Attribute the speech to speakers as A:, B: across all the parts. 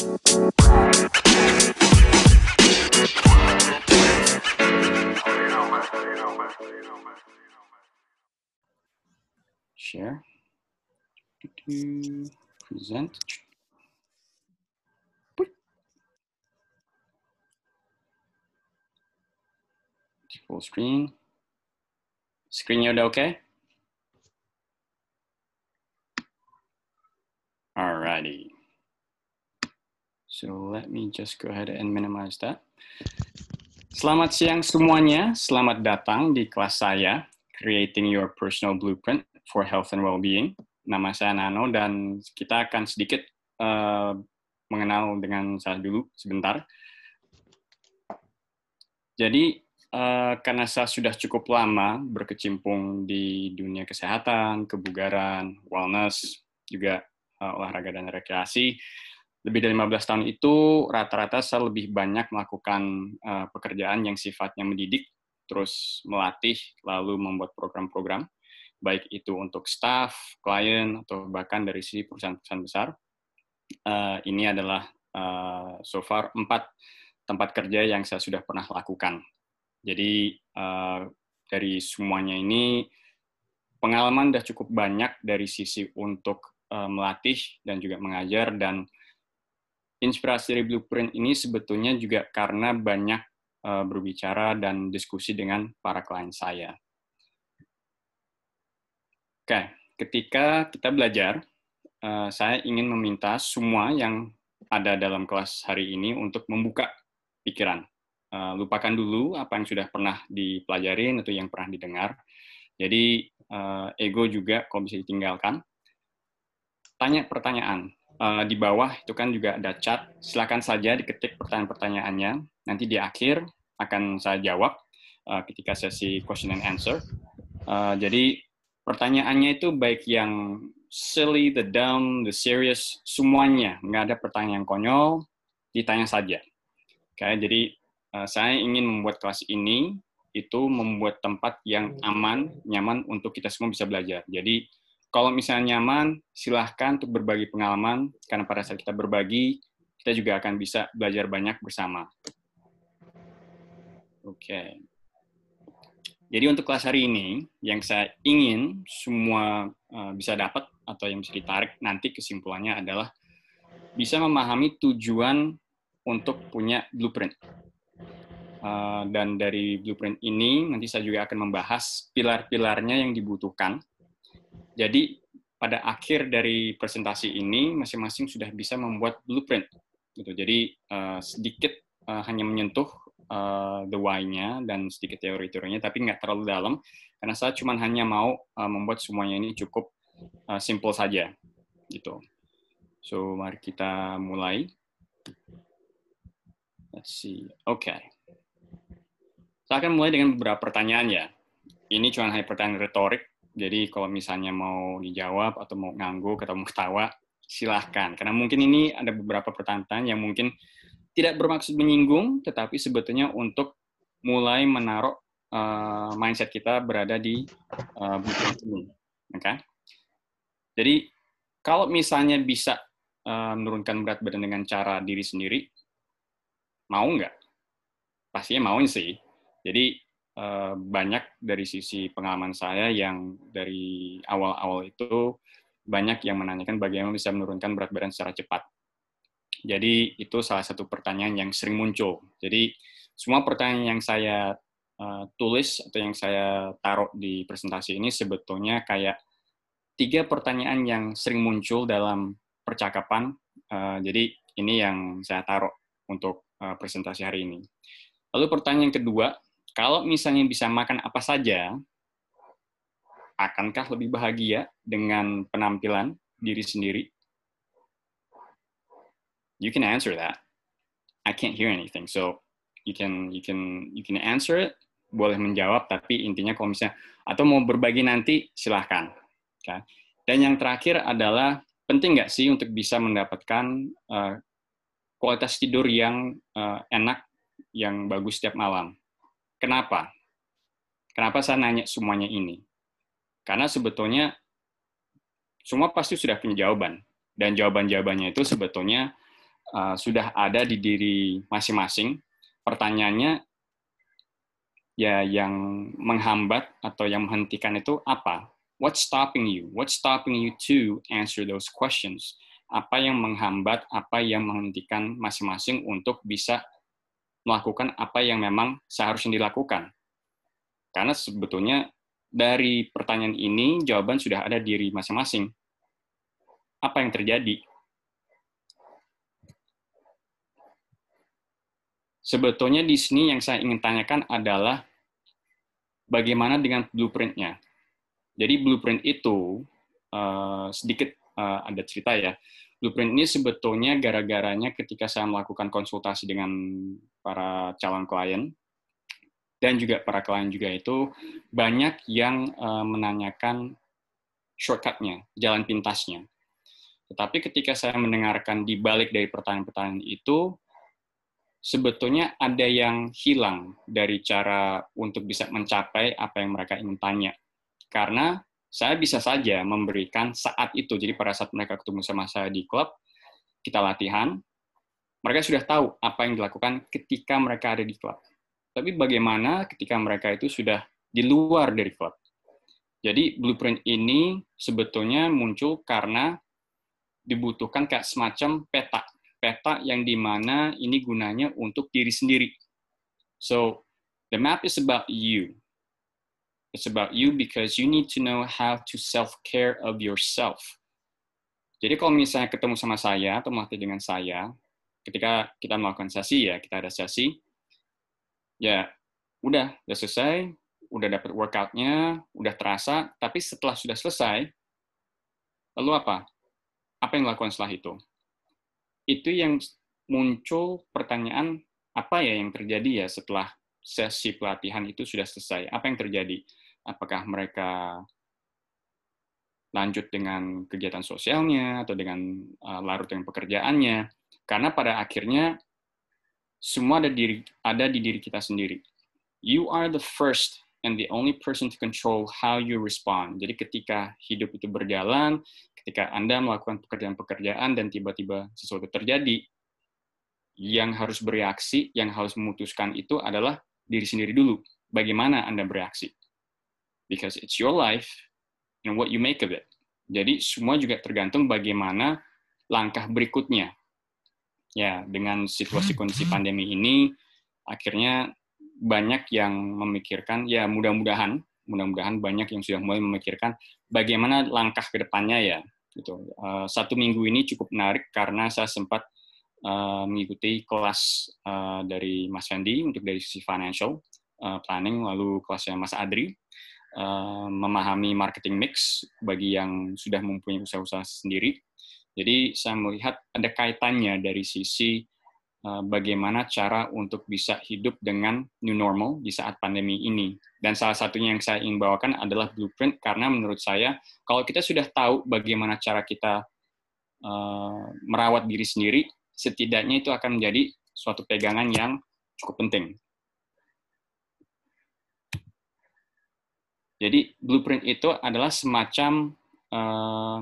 A: Share. Do-do. Present. Full screen. Screennya udah oke? Okay? Alrighty. So let me just go ahead and minimize that. Selamat siang semuanya. Selamat datang di kelas saya, Creating Your Personal Blueprint for Health and Wellbeing. Nama saya Nano dan kita akan sedikit uh, mengenal dengan saya dulu sebentar. Jadi uh, karena saya sudah cukup lama berkecimpung di dunia kesehatan, kebugaran, wellness, juga uh, olahraga dan rekreasi, lebih dari 15 tahun itu rata-rata saya lebih banyak melakukan uh, pekerjaan yang sifatnya mendidik, terus melatih, lalu membuat program-program, baik itu untuk staff, klien, atau bahkan dari sisi perusahaan-perusahaan besar. Uh, ini adalah uh, so far empat tempat kerja yang saya sudah pernah lakukan. Jadi uh, dari semuanya ini pengalaman sudah cukup banyak dari sisi untuk uh, melatih dan juga mengajar dan inspirasi dari blueprint ini sebetulnya juga karena banyak uh, berbicara dan diskusi dengan para klien saya. Oke, ketika kita belajar, uh, saya ingin meminta semua yang ada dalam kelas hari ini untuk membuka pikiran. Uh, lupakan dulu apa yang sudah pernah dipelajarin atau yang pernah didengar. Jadi ego juga kalau bisa ditinggalkan. Tanya pertanyaan, uh, di bawah itu kan juga ada chat. Silakan saja diketik pertanyaan-pertanyaannya. Nanti di akhir akan saya jawab uh, ketika sesi question and answer. Uh, jadi pertanyaannya itu baik yang silly, the dumb, the serious, semuanya. Nggak ada pertanyaan konyol, ditanya saja. Oke, okay, jadi uh, saya ingin membuat kelas ini itu membuat tempat yang aman, nyaman untuk kita semua bisa belajar. Jadi kalau misalnya nyaman, silahkan untuk berbagi pengalaman, karena pada saat kita berbagi, kita juga akan bisa belajar banyak bersama. Oke. Okay. Jadi untuk kelas hari ini, yang saya ingin semua uh, bisa dapat atau yang bisa ditarik nanti kesimpulannya adalah bisa memahami tujuan untuk punya blueprint. Uh, dan dari blueprint ini nanti saya juga akan membahas pilar-pilarnya yang dibutuhkan jadi pada akhir dari presentasi ini masing-masing sudah bisa membuat blueprint. Gitu. Jadi uh, sedikit uh, hanya menyentuh uh, the why-nya dan sedikit teori-teorinya, tapi nggak terlalu dalam karena saya cuma hanya mau uh, membuat semuanya ini cukup uh, simple saja. Gitu. So mari kita mulai. Let's see. Oke. Okay. Saya akan mulai dengan beberapa pertanyaan ya. Ini cuma hanya pertanyaan retorik jadi kalau misalnya mau dijawab atau mau ngangguk atau mau ketawa, silahkan. Karena mungkin ini ada beberapa pertanyaan yang mungkin tidak bermaksud menyinggung, tetapi sebetulnya untuk mulai menaruh uh, mindset kita berada di uh, buku ini. Okay? Jadi kalau misalnya bisa uh, menurunkan berat badan dengan cara diri sendiri, mau nggak? Pastinya mau sih. Jadi Eh, banyak dari sisi pengalaman saya yang dari awal-awal itu banyak yang menanyakan bagaimana bisa menurunkan berat badan secara cepat. Jadi itu salah satu pertanyaan yang sering muncul. Jadi semua pertanyaan yang saya uh, tulis atau yang saya taruh di presentasi ini sebetulnya kayak tiga pertanyaan yang sering muncul dalam percakapan. Uh, jadi ini yang saya taruh untuk uh, presentasi hari ini. Lalu pertanyaan kedua, kalau misalnya bisa makan apa saja, akankah lebih bahagia dengan penampilan diri sendiri? You can answer that. I can't hear anything, so you can you can you can answer it. Boleh menjawab, tapi intinya kalau misalnya atau mau berbagi nanti silahkan. Okay. Dan yang terakhir adalah penting nggak sih untuk bisa mendapatkan uh, kualitas tidur yang uh, enak, yang bagus setiap malam. Kenapa? Kenapa saya nanya semuanya ini? Karena sebetulnya semua pasti sudah punya jawaban. Dan jawaban-jawabannya itu sebetulnya uh, sudah ada di diri masing-masing. Pertanyaannya, ya yang menghambat atau yang menghentikan itu apa? What's stopping you? What's stopping you to answer those questions? Apa yang menghambat, apa yang menghentikan masing-masing untuk bisa melakukan apa yang memang seharusnya dilakukan? Karena sebetulnya dari pertanyaan ini jawaban sudah ada di diri masing-masing. Apa yang terjadi? Sebetulnya di sini yang saya ingin tanyakan adalah bagaimana dengan blueprintnya. Jadi blueprint itu uh, sedikit uh, ada cerita ya. Blueprint ini sebetulnya gara-garanya ketika saya melakukan konsultasi dengan para calon klien dan juga para klien juga itu banyak yang uh, menanyakan shortcutnya, jalan pintasnya. Tetapi ketika saya mendengarkan di balik dari pertanyaan-pertanyaan itu, sebetulnya ada yang hilang dari cara untuk bisa mencapai apa yang mereka ingin tanya. Karena saya bisa saja memberikan saat itu, jadi pada saat mereka ketemu sama saya di klub, kita latihan, mereka sudah tahu apa yang dilakukan ketika mereka ada di klub. Tapi bagaimana ketika mereka itu sudah di luar dari klub? Jadi blueprint ini sebetulnya muncul karena dibutuhkan kayak semacam peta peta yang di mana ini gunanya untuk diri sendiri. So, the map is about you. It's about you because you need to know how to self-care of yourself. Jadi kalau misalnya ketemu sama saya atau melatih dengan saya, ketika kita melakukan sesi ya, kita ada sesi, ya udah, udah selesai, udah dapat workoutnya, udah terasa, tapi setelah sudah selesai, lalu apa? Apa yang dilakukan setelah itu? itu yang muncul pertanyaan apa ya yang terjadi ya setelah sesi pelatihan itu sudah selesai? Apa yang terjadi? Apakah mereka lanjut dengan kegiatan sosialnya atau dengan uh, larut dengan pekerjaannya? Karena pada akhirnya semua ada diri ada di diri kita sendiri. You are the first and the only person to control how you respond. Jadi ketika hidup itu berjalan, ketika Anda melakukan pekerjaan-pekerjaan dan tiba-tiba sesuatu terjadi, yang harus bereaksi, yang harus memutuskan itu adalah diri sendiri dulu. Bagaimana Anda bereaksi? Because it's your life and what you make of it. Jadi semua juga tergantung bagaimana langkah berikutnya. Ya, dengan situasi kondisi pandemi ini, akhirnya banyak yang memikirkan, ya mudah-mudahan mudah-mudahan banyak yang sudah mulai memikirkan bagaimana langkah ke depannya ya. Gitu. Uh, satu minggu ini cukup menarik karena saya sempat uh, mengikuti kelas uh, dari Mas Fendi untuk dari sisi financial uh, planning, lalu kelasnya Mas Adri uh, memahami marketing mix bagi yang sudah mempunyai usaha-usaha sendiri. Jadi saya melihat ada kaitannya dari sisi Eh, bagaimana cara untuk bisa hidup dengan new normal di saat pandemi ini. Dan salah satunya yang saya ingin bawakan adalah blueprint karena menurut saya kalau kita sudah tahu bagaimana cara kita uh, merawat diri sendiri, setidaknya itu akan menjadi suatu pegangan yang cukup penting. Jadi blueprint itu adalah semacam uh,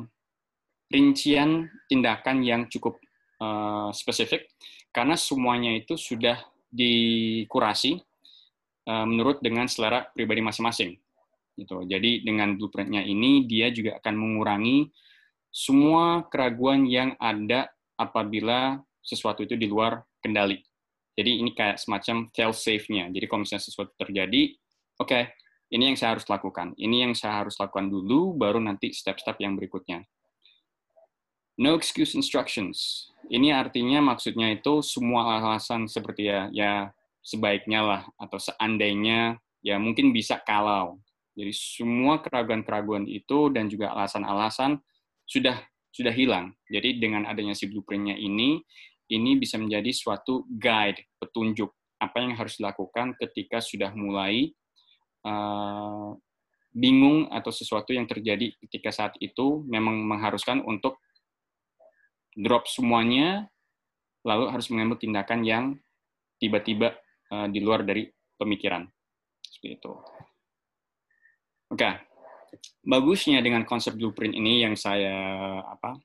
A: rincian tindakan yang cukup uh, spesifik karena semuanya itu sudah dikurasi uh, menurut dengan selera pribadi masing-masing. Gitu. Jadi dengan blueprintnya ini dia juga akan mengurangi semua keraguan yang ada apabila sesuatu itu di luar kendali. Jadi ini kayak semacam fail safe-nya. Jadi kalau misalnya sesuatu terjadi, oke, okay, ini yang saya harus lakukan. Ini yang saya harus lakukan dulu, baru nanti step-step yang berikutnya. No excuse instructions. Ini artinya maksudnya itu semua alasan seperti ya ya sebaiknya lah atau seandainya ya mungkin bisa kalau. Jadi semua keraguan-keraguan itu dan juga alasan-alasan sudah sudah hilang. Jadi dengan adanya si blueprintnya ini, ini bisa menjadi suatu guide, petunjuk apa yang harus dilakukan ketika sudah mulai uh, bingung atau sesuatu yang terjadi ketika saat itu memang mengharuskan untuk drop semuanya, lalu harus mengambil tindakan yang tiba-tiba uh, di luar dari pemikiran. Seperti itu. Oke, okay. bagusnya dengan konsep blueprint ini yang saya apa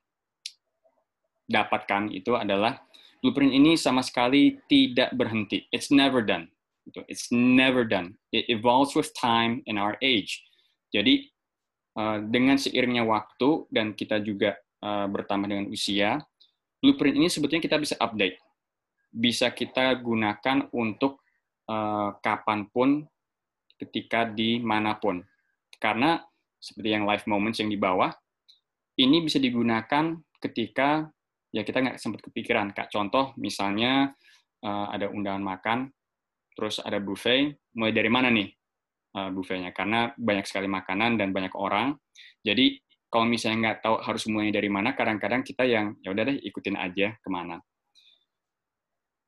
A: dapatkan itu adalah blueprint ini sama sekali tidak berhenti. It's never done. Gitu. It's never done. It evolves with time and our age. Jadi uh, dengan seiringnya waktu dan kita juga uh, bertambah dengan usia, blueprint ini sebetulnya kita bisa update. Bisa kita gunakan untuk uh, kapan pun, ketika di mana pun. Karena seperti yang live moments yang di bawah, ini bisa digunakan ketika ya kita nggak sempat kepikiran. Kak contoh misalnya uh, ada undangan makan, terus ada buffet, mulai dari mana nih uh, buffetnya? Karena banyak sekali makanan dan banyak orang. Jadi kalau misalnya nggak tahu harus mulainya dari mana, kadang-kadang kita yang ya udah deh ikutin aja ke mana.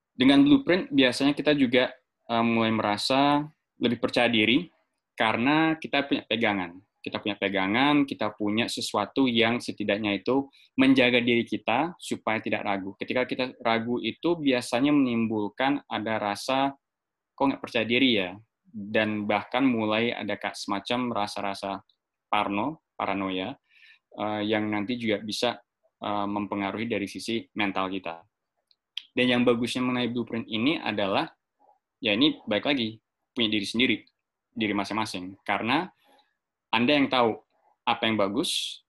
A: Dengan blueprint biasanya kita juga uh, mulai merasa lebih percaya diri karena kita punya pegangan kita punya pegangan, kita punya sesuatu yang setidaknya itu menjaga diri kita supaya tidak ragu. Ketika kita ragu itu biasanya menimbulkan ada rasa kok nggak percaya diri ya, dan bahkan mulai ada semacam rasa-rasa parno, paranoia, uh, yang nanti juga bisa uh, mempengaruhi dari sisi mental kita. Dan yang bagusnya mengenai blueprint ini adalah, ya ini baik lagi, punya diri sendiri, diri masing-masing. Karena anda yang tahu apa yang bagus,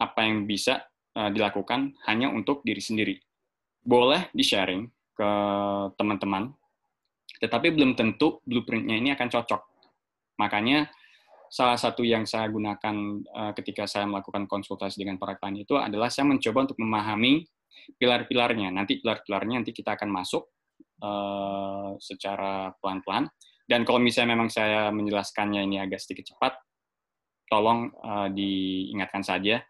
A: apa yang bisa uh, dilakukan hanya untuk diri sendiri. Boleh di-sharing ke teman-teman, tetapi belum tentu blueprint-nya ini akan cocok. Makanya salah satu yang saya gunakan uh, ketika saya melakukan konsultasi dengan para klien itu adalah saya mencoba untuk memahami pilar-pilarnya. Nanti pilar-pilarnya nanti kita akan masuk uh, secara pelan-pelan. Dan kalau misalnya memang saya menjelaskannya ini agak sedikit cepat, tolong uh, diingatkan saja,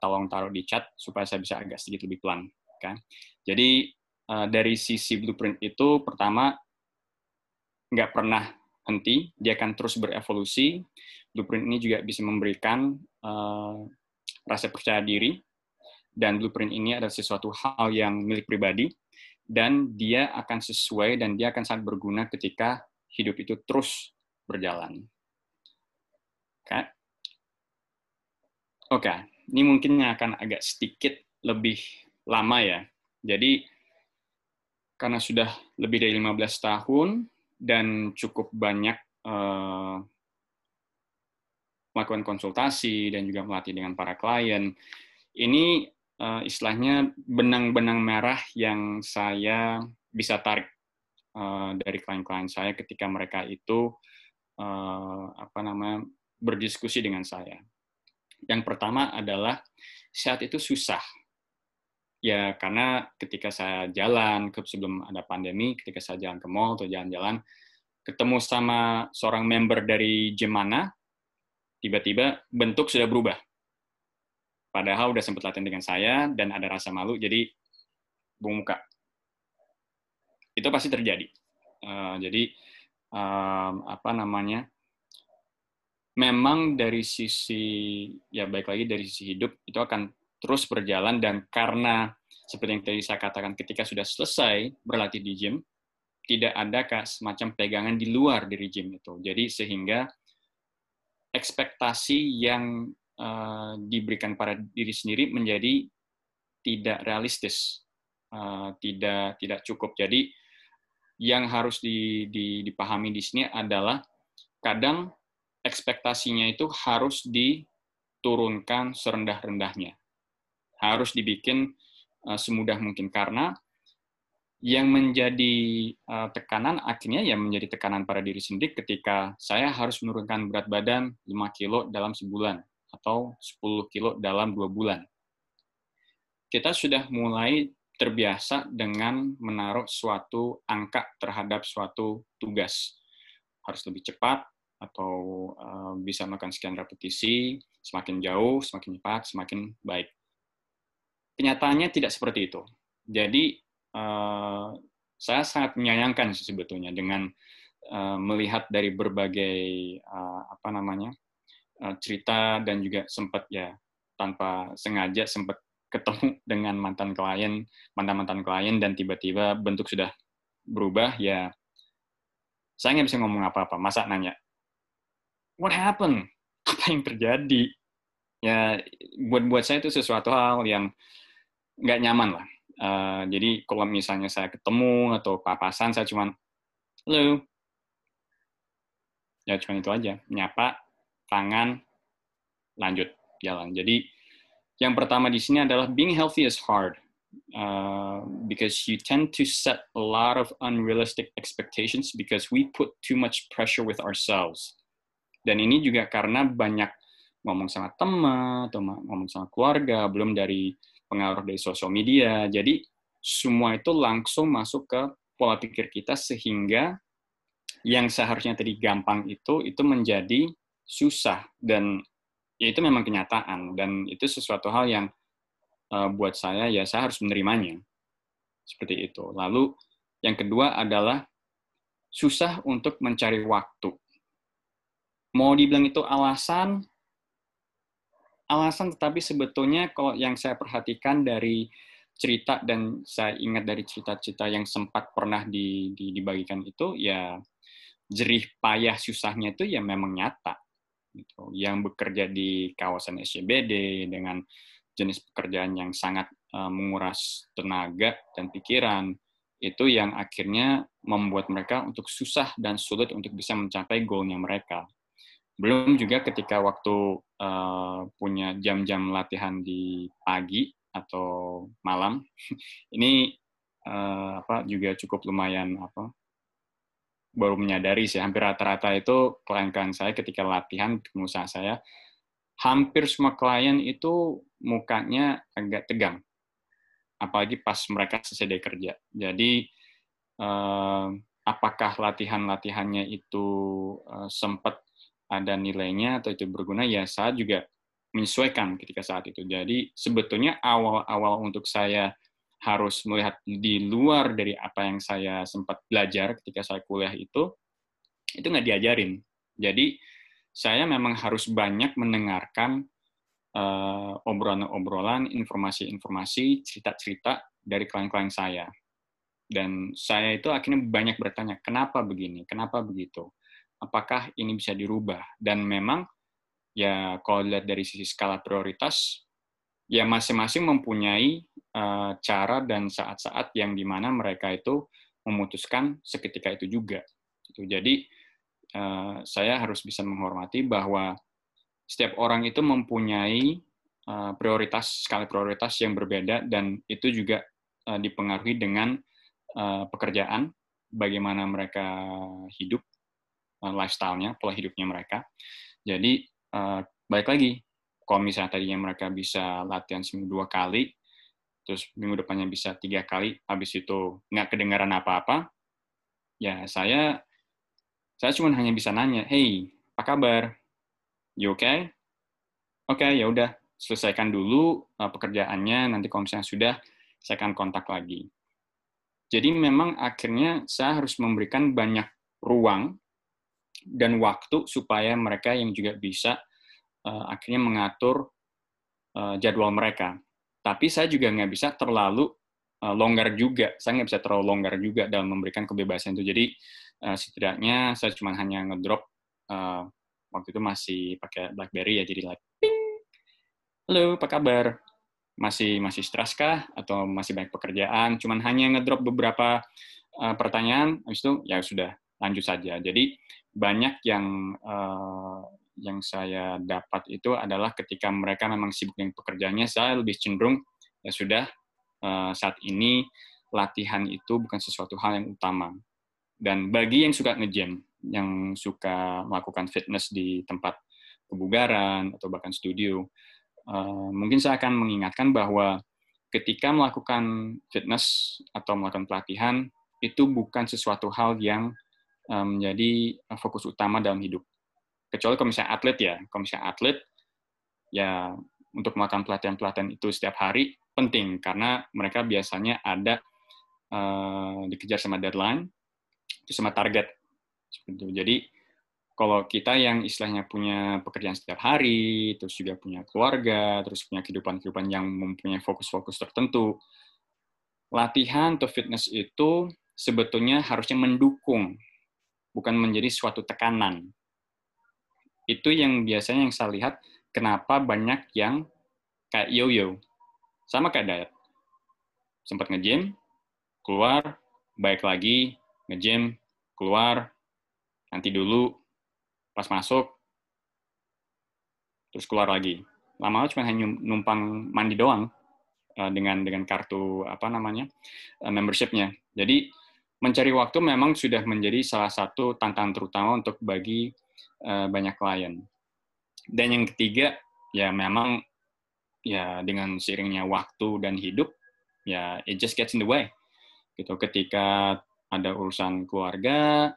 A: tolong taruh di chat supaya saya bisa agak sedikit lebih pelan. Okay? Jadi dari sisi blueprint itu pertama nggak pernah henti, dia akan terus berevolusi. Blueprint ini juga bisa memberikan uh, rasa percaya diri dan blueprint ini adalah sesuatu hal yang milik pribadi dan dia akan sesuai dan dia akan sangat berguna ketika hidup itu terus berjalan. Oke. Oke, ini mungkin akan agak sedikit lebih lama ya. Jadi karena sudah lebih dari 15 tahun dan cukup banyak uh, melakukan konsultasi dan juga melatih dengan para klien, ini uh, istilahnya benang-benang merah yang saya bisa tarik uh, dari klien-klien saya ketika mereka itu uh, apa namanya berdiskusi dengan saya. Yang pertama adalah saat itu susah. Ya, karena ketika saya jalan, ke sebelum ada pandemi, ketika saya jalan ke mall atau jalan-jalan, ketemu sama seorang member dari gym tiba-tiba bentuk sudah berubah. Padahal udah sempat latihan dengan saya, dan ada rasa malu, jadi bung muka. Itu pasti terjadi. Uh, jadi, um, apa namanya, memang dari sisi ya baik lagi dari sisi hidup itu akan terus berjalan dan karena seperti yang tadi saya katakan ketika sudah selesai berlatih di gym tidak ada semacam pegangan di luar dari gym itu jadi sehingga ekspektasi yang uh, diberikan pada diri sendiri menjadi tidak realistis uh, tidak tidak cukup jadi yang harus di, di, dipahami di sini adalah kadang ekspektasinya itu harus diturunkan serendah-rendahnya. Harus dibikin uh, semudah mungkin karena yang menjadi uh, tekanan akhirnya ya menjadi tekanan pada diri sendiri ketika saya harus menurunkan berat badan 5 kilo dalam sebulan atau 10 kilo dalam dua bulan. Kita sudah mulai terbiasa dengan menaruh suatu angka terhadap suatu tugas. Harus lebih cepat, atau uh, bisa melakukan sekian repetisi, semakin jauh, semakin cepat, semakin baik. Kenyataannya tidak seperti itu. Jadi uh, saya sangat menyayangkan sebetulnya dengan uh, melihat dari berbagai uh, apa namanya uh, cerita dan juga sempat ya tanpa sengaja sempat ketemu dengan mantan klien, mantan-mantan klien dan tiba-tiba bentuk sudah berubah ya saya nggak bisa ngomong apa-apa. Masa nanya, what happened? Apa yang terjadi? Ya, buat buat saya itu sesuatu hal yang nggak nyaman lah. Uh, jadi kalau misalnya saya ketemu atau papasan, saya cuma, halo, ya cuma itu aja, nyapa, tangan, lanjut jalan. Jadi yang pertama di sini adalah being healthy is hard. Uh, because you tend to set a lot of unrealistic expectations because we put too much pressure with ourselves. Dan ini juga karena banyak ngomong sama teman atau ngomong sama keluarga, belum dari pengaruh dari sosial media. Jadi semua itu langsung masuk ke pola pikir kita sehingga yang seharusnya tadi gampang itu itu menjadi susah dan ya itu memang kenyataan dan itu sesuatu hal yang uh, buat saya ya saya harus menerimanya seperti itu. Lalu yang kedua adalah susah untuk mencari waktu. Mau dibilang itu alasan, alasan tetapi sebetulnya kalau yang saya perhatikan dari cerita dan saya ingat dari cerita-cerita yang sempat pernah di, di, dibagikan itu ya jerih payah susahnya itu ya memang nyata gitu. yang bekerja di kawasan SCBD dengan jenis pekerjaan yang sangat uh, menguras tenaga dan pikiran itu yang akhirnya membuat mereka untuk susah dan sulit untuk bisa mencapai goalnya mereka. Belum juga ketika waktu uh, punya jam-jam latihan di pagi atau malam, ini uh, apa juga cukup lumayan apa baru menyadari sih hampir rata-rata itu klien-klien saya ketika latihan pengusaha saya hampir semua klien itu mukanya agak tegang. Apalagi pas mereka selesai kerja. Jadi, eh, apakah latihan-latihannya itu eh, sempat ada nilainya atau itu berguna, ya saya juga menyesuaikan ketika saat itu. Jadi, sebetulnya awal-awal untuk saya harus melihat di luar dari apa yang saya sempat belajar ketika saya kuliah itu, itu nggak diajarin. Jadi, saya memang harus banyak mendengarkan uh, obrolan-obrolan, informasi-informasi, cerita-cerita dari klien-klien saya. Dan saya itu akhirnya banyak bertanya, kenapa begini, kenapa begitu, apakah ini bisa dirubah? Dan memang ya kalau dilihat dari sisi skala prioritas, ya masing-masing mempunyai uh, cara dan saat-saat yang di mana mereka itu memutuskan seketika itu juga. Gitu. Jadi Eh, saya harus bisa menghormati bahwa setiap orang itu mempunyai uh, prioritas skala prioritas yang berbeda dan itu juga uh, dipengaruhi dengan uh, pekerjaan, bagaimana mereka hidup, uh, lifestyle-nya, pola hidupnya mereka. Jadi uh, baik lagi, kalau misalnya tadinya mereka bisa latihan seminggu dua kali, terus minggu depannya bisa tiga kali, habis itu nggak kedengaran apa-apa, ya saya saya cuma hanya bisa nanya, hey, apa kabar? You okay? Oke, okay, ya udah, selesaikan dulu uh, pekerjaannya, nanti kalau misalnya sudah, saya akan kontak lagi. Jadi memang akhirnya saya harus memberikan banyak ruang dan waktu supaya mereka yang juga bisa uh, akhirnya mengatur uh, jadwal mereka. Tapi saya juga nggak bisa terlalu uh, longgar juga. Saya nggak bisa terlalu longgar juga dalam memberikan kebebasan itu. Jadi uh, setidaknya saya cuma hanya ngedrop uh, waktu itu masih pakai BlackBerry ya jadi like ping halo apa kabar masih masih stres kah atau masih banyak pekerjaan cuman hanya ngedrop beberapa uh, pertanyaan habis itu ya sudah lanjut saja jadi banyak yang uh, yang saya dapat itu adalah ketika mereka memang sibuk dengan pekerjaannya saya lebih cenderung ya sudah uh, saat ini latihan itu bukan sesuatu hal yang utama. Dan bagi yang suka nge-gym, yang suka melakukan fitness di tempat kebugaran atau bahkan studio, uh, mungkin saya akan mengingatkan bahwa ketika melakukan fitness atau melakukan pelatihan, itu bukan sesuatu hal yang menjadi fokus utama dalam hidup. Kecuali kalau misalnya atlet ya, kalau misalnya atlet, ya untuk melakukan pelatihan-pelatihan itu setiap hari penting karena mereka biasanya ada uh, dikejar sama deadline itu sama target. Jadi kalau kita yang istilahnya punya pekerjaan setiap hari, terus juga punya keluarga, terus punya kehidupan-kehidupan yang mempunyai fokus-fokus tertentu, latihan atau fitness itu sebetulnya harusnya mendukung, bukan menjadi suatu tekanan. Itu yang biasanya yang saya lihat, kenapa banyak yang kayak yo-yo. Sama kayak diet. sempat nge-gym, keluar, baik lagi, nge-gym, keluar, nanti dulu, pas masuk, terus keluar lagi. Lama-lama cuma hanya numpang mandi doang uh, dengan dengan kartu apa namanya uh, membershipnya. Jadi mencari waktu memang sudah menjadi salah satu tantangan terutama untuk bagi uh, banyak klien. Dan yang ketiga ya memang ya dengan seiringnya waktu dan hidup ya it just gets in the way. Gitu ketika ada urusan keluarga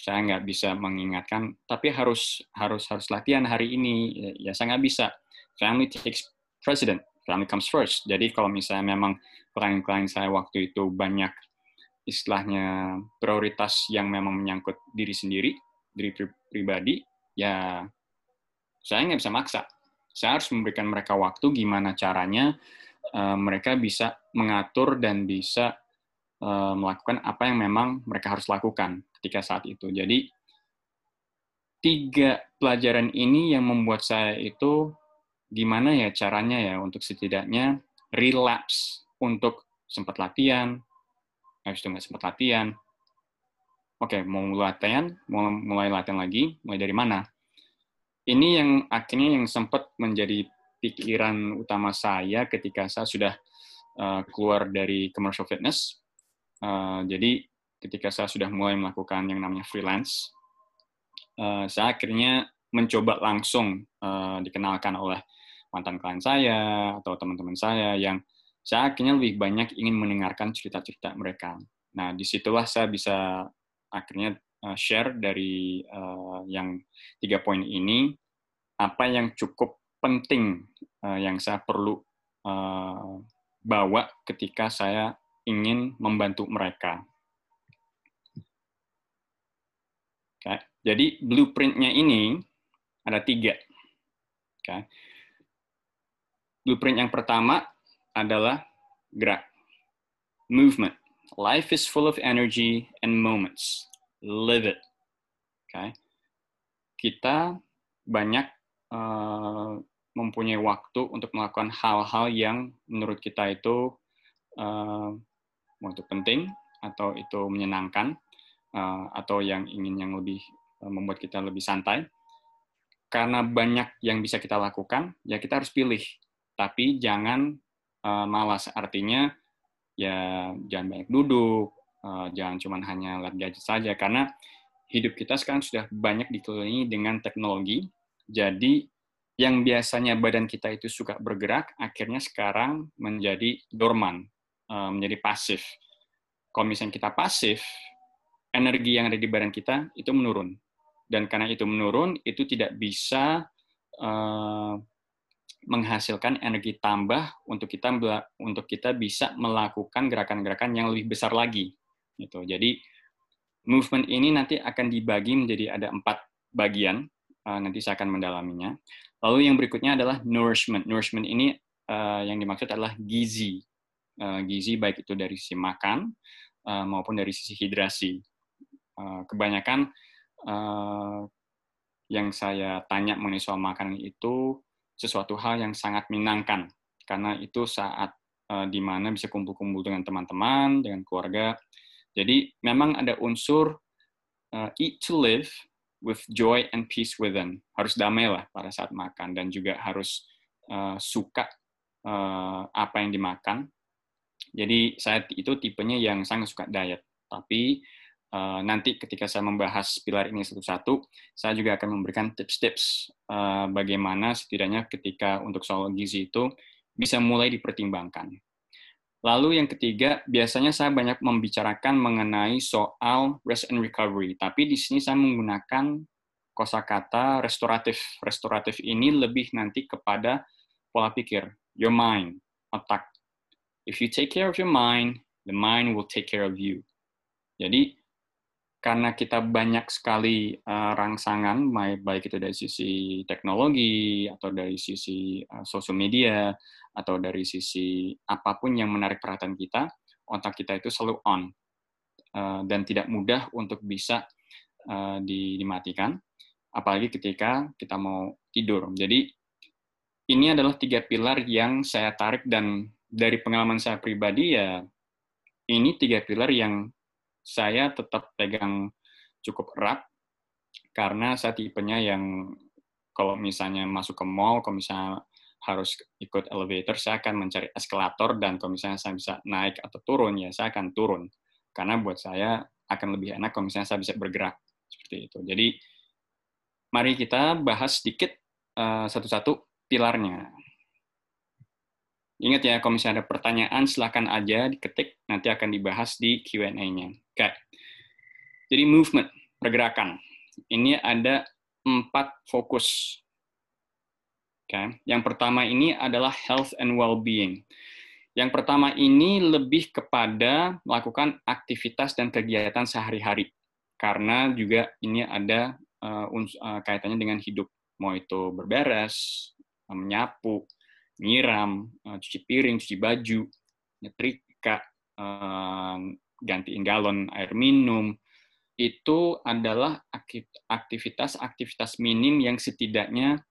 A: saya nggak bisa mengingatkan tapi harus harus harus latihan hari ini. Ya, ya saya nggak bisa. Family takes president family comes first. Jadi kalau misalnya memang klien-klien saya waktu itu banyak istilahnya prioritas yang memang menyangkut diri sendiri diri pribadi ya saya nggak bisa maksa saya harus memberikan mereka waktu gimana caranya uh, mereka bisa mengatur dan bisa uh, melakukan apa yang memang mereka harus lakukan ketika saat itu. Jadi tiga pelajaran ini yang membuat saya itu gimana ya caranya ya untuk setidaknya relapse untuk sempat latihan, habis itu nggak sempat latihan. Oke, mau latihan, mau mulai latihan lagi, mulai dari mana? Ini yang akhirnya yang sempat menjadi pikiran utama saya ketika saya sudah uh, keluar dari commercial fitness. Uh, jadi ketika saya sudah mulai melakukan yang namanya freelance, uh, saya akhirnya mencoba langsung dikenalkan oleh mantan klien saya atau teman-teman saya yang saya akhirnya lebih banyak ingin mendengarkan cerita-cerita mereka. Nah, di situlah saya bisa akhirnya uh, share dari uh, yang tiga poin ini apa yang cukup penting uh, yang saya perlu bawa ketika saya ingin membantu mereka. Okay. Jadi blueprintnya ini ada tiga. Okay. Blueprint yang pertama adalah gerak, movement. Life is full of energy and moments. Live it. Okay. Kita banyak uh, mempunyai waktu untuk melakukan hal-hal yang menurut kita itu uh, untuk penting atau itu menyenangkan uh, atau yang ingin yang lebih membuat kita lebih santai. Karena banyak yang bisa kita lakukan, ya kita harus pilih. Tapi jangan uh, malas. Artinya ya jangan banyak duduk, uh, jangan cuma hanya lihat gadget saja. Karena hidup kita sekarang sudah banyak dikelilingi dengan teknologi. Jadi yang biasanya badan kita itu suka bergerak, akhirnya sekarang menjadi dorman, menjadi pasif. Kalau misalnya kita pasif, energi yang ada di badan kita itu menurun. Dan karena itu menurun, itu tidak bisa menghasilkan energi tambah untuk kita untuk kita bisa melakukan gerakan-gerakan yang lebih besar lagi. Gitu. Jadi movement ini nanti akan dibagi menjadi ada empat bagian. Uh, nanti saya akan mendalaminya. Lalu yang berikutnya adalah nourishment. Nourishment ini uh, yang dimaksud adalah gizi. Uh, gizi baik itu dari sisi makan maupun dari sisi hidrasi. Eh, kebanyakan yang saya tanya mengenai soal makanan itu sesuatu hal yang sangat menyenangkan karena itu saat uh, di mana bisa kumpul-kumpul dengan teman-teman, dengan keluarga. Jadi memang ada unsur uh, eat to live with joy and peace within. Harus damai lah pada saat makan dan juga harus uh, suka uh, apa yang dimakan. Jadi saya itu tipenya yang sangat suka diet. Tapi Uh, nanti ketika saya membahas pilar ini satu-satu, saya juga akan memberikan tips-tips uh, bagaimana setidaknya ketika untuk soal gizi itu bisa mulai dipertimbangkan. Lalu yang ketiga, biasanya saya banyak membicarakan mengenai soal rest and recovery, tapi di sini saya menggunakan kosakata restoratif. Restoratif ini lebih nanti kepada pola pikir, your mind, otak. If you take care of your mind, the mind will take care of you. Jadi karena kita banyak sekali uh, rangsangan, baik itu dari sisi teknologi atau dari sisi uh, sosial media atau dari sisi apa pun yang menarik perhatian kita, otak kita itu selalu on uh, dan tidak mudah untuk bisa uh, dimatikan, apalagi ketika kita mau tidur. Jadi ini adalah tiga pilar yang saya tarik dan dari pengalaman saya pribadi ya ini tiga pilar yang saya tetap pegang cukup erat karena saya tipenya yang kalau misalnya masuk ke mall, kalau misalnya harus ikut elevator, saya akan mencari eskalator dan kalau misalnya saya bisa naik atau turun, ya saya akan turun. Karena buat saya akan lebih enak kalau misalnya saya bisa bergerak seperti itu. Jadi mari kita bahas sedikit uh, satu-satu pilarnya. Ingat ya, kalau misalnya ada pertanyaan, silakan aja diketik, nanti akan dibahas di Q&A-nya. Oke. Jadi movement, pergerakan. Ini ada empat fokus. Okay. Yang pertama ini adalah health and well-being. Yang pertama ini lebih kepada melakukan aktivitas dan kegiatan sehari-hari. Karena juga ini ada uh, uh, kaitannya dengan hidup. Mau itu berberes, menyapu, nyiram, cuci piring, cuci baju, nyetrika, gantiin galon air minum, itu adalah aktivitas-aktivitas minim yang setidaknya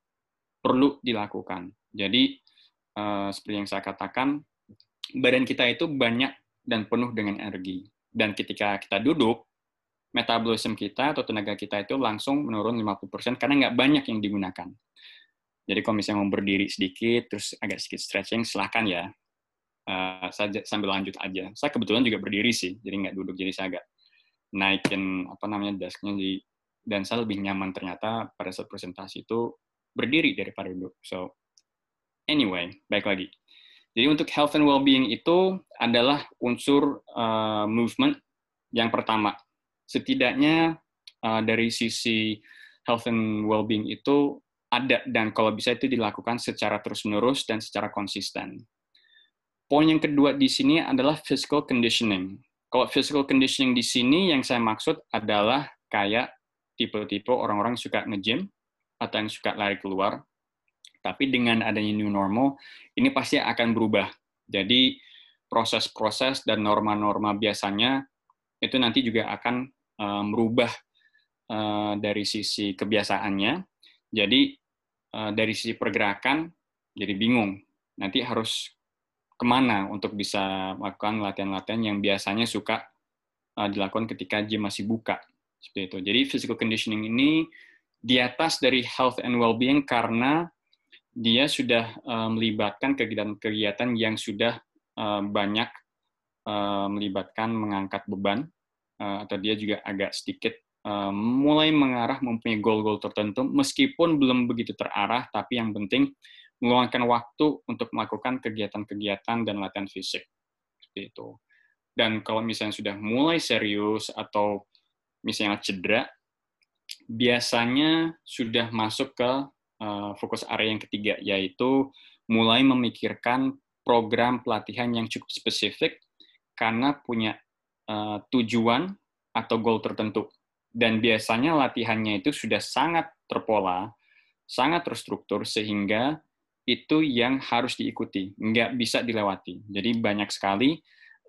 A: perlu dilakukan. Jadi, uh, seperti yang saya katakan, badan kita itu banyak dan penuh dengan energi. Dan ketika kita duduk, metabolisme kita atau tenaga kita itu langsung menurun 50% karena nggak banyak yang digunakan. Jadi kalau misalnya mau berdiri sedikit, terus agak sedikit stretching, silahkan ya. Uh, saya sambil lanjut aja. Saya kebetulan juga berdiri sih, jadi nggak duduk, jadi saya agak naikin apa namanya desknya di dan saya lebih nyaman ternyata pada saat presentasi itu berdiri daripada duduk. So anyway, baik lagi. Jadi untuk health and well-being itu adalah unsur uh, movement yang pertama. Setidaknya uh, dari sisi health and well-being itu ada dan kalau bisa itu dilakukan secara terus-menerus dan secara konsisten. Poin yang kedua di sini adalah physical conditioning. Kalau physical conditioning di sini yang saya maksud adalah kayak tipe-tipe orang-orang suka nge-gym atau yang suka lari keluar. Tapi dengan adanya new normal, ini pasti akan berubah. Jadi proses-proses dan norma-norma biasanya itu nanti juga akan uh, merubah uh, dari sisi kebiasaannya. Jadi uh, dari sisi pergerakan jadi bingung. Nanti harus ke mana untuk bisa melakukan latihan-latihan yang biasanya suka uh, dilakukan ketika gym masih buka seperti itu. Jadi physical conditioning ini di atas dari health and well-being karena dia sudah uh, melibatkan kegiatan-kegiatan yang sudah uh, banyak melibatkan mengangkat beban atau dia juga agak sedikit mulai mengarah mempunyai goal-goal tertentu meskipun belum begitu terarah tapi yang penting meluangkan waktu untuk melakukan kegiatan-kegiatan dan latihan fisik. Seperti itu. Dan kalau misalnya sudah mulai serius atau misalnya cedera, biasanya sudah masuk ke uh, fokus area yang ketiga, yaitu mulai memikirkan program pelatihan yang cukup spesifik karena punya uh, tujuan atau goal tertentu. Dan biasanya latihannya itu sudah sangat terpola, sangat terstruktur, sehingga itu yang harus diikuti, nggak bisa dilewati. Jadi banyak sekali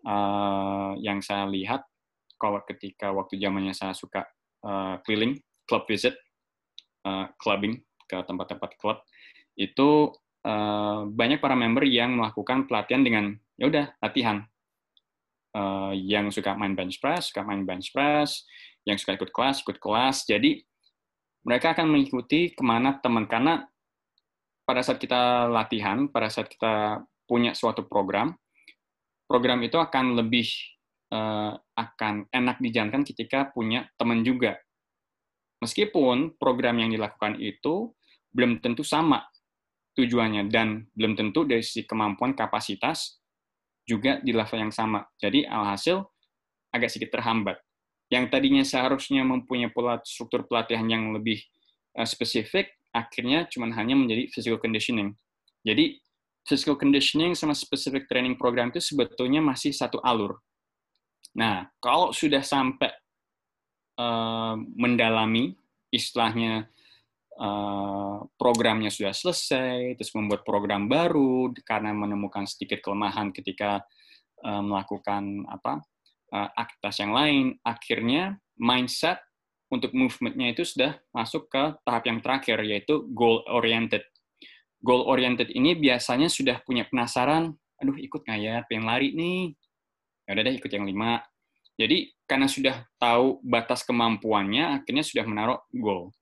A: uh, yang saya lihat kalau ketika waktu zamannya saya suka uh, keliling, club visit, uh, clubbing ke tempat-tempat klub, itu uh, banyak para member yang melakukan pelatihan dengan ya udah latihan. Uh, yang suka main bench press, suka main bench press, yang suka ikut kelas, ikut kelas. Jadi mereka akan mengikuti ke mana teman karena pada saat kita latihan, pada saat kita punya suatu program, program itu akan lebih uh, akan enak dijalankan ketika punya teman juga. Meskipun program yang dilakukan itu belum tentu sama tujuannya dan belum tentu dari sisi kemampuan kapasitas juga di level yang sama. Jadi alhasil agak sedikit terhambat. Yang tadinya seharusnya mempunyai pola struktur pelatihan yang lebih uh, spesifik, akhirnya cuma hanya menjadi physical conditioning. Jadi physical conditioning sama specific training program itu sebetulnya masih satu alur. Nah, kalau sudah sampai uh, mendalami istilahnya uh, programnya sudah selesai, terus membuat program baru karena menemukan sedikit kelemahan ketika uh, melakukan apa uh, aktivitas yang lain, akhirnya mindset untuk movementnya itu sudah masuk ke tahap yang terakhir, yaitu goal-oriented. Goal-oriented ini biasanya sudah punya penasaran, aduh ikut nggak ya, pengen lari nih. Ya udah deh ikut yang lima. Jadi karena sudah tahu batas kemampuannya, akhirnya sudah menaruh goal.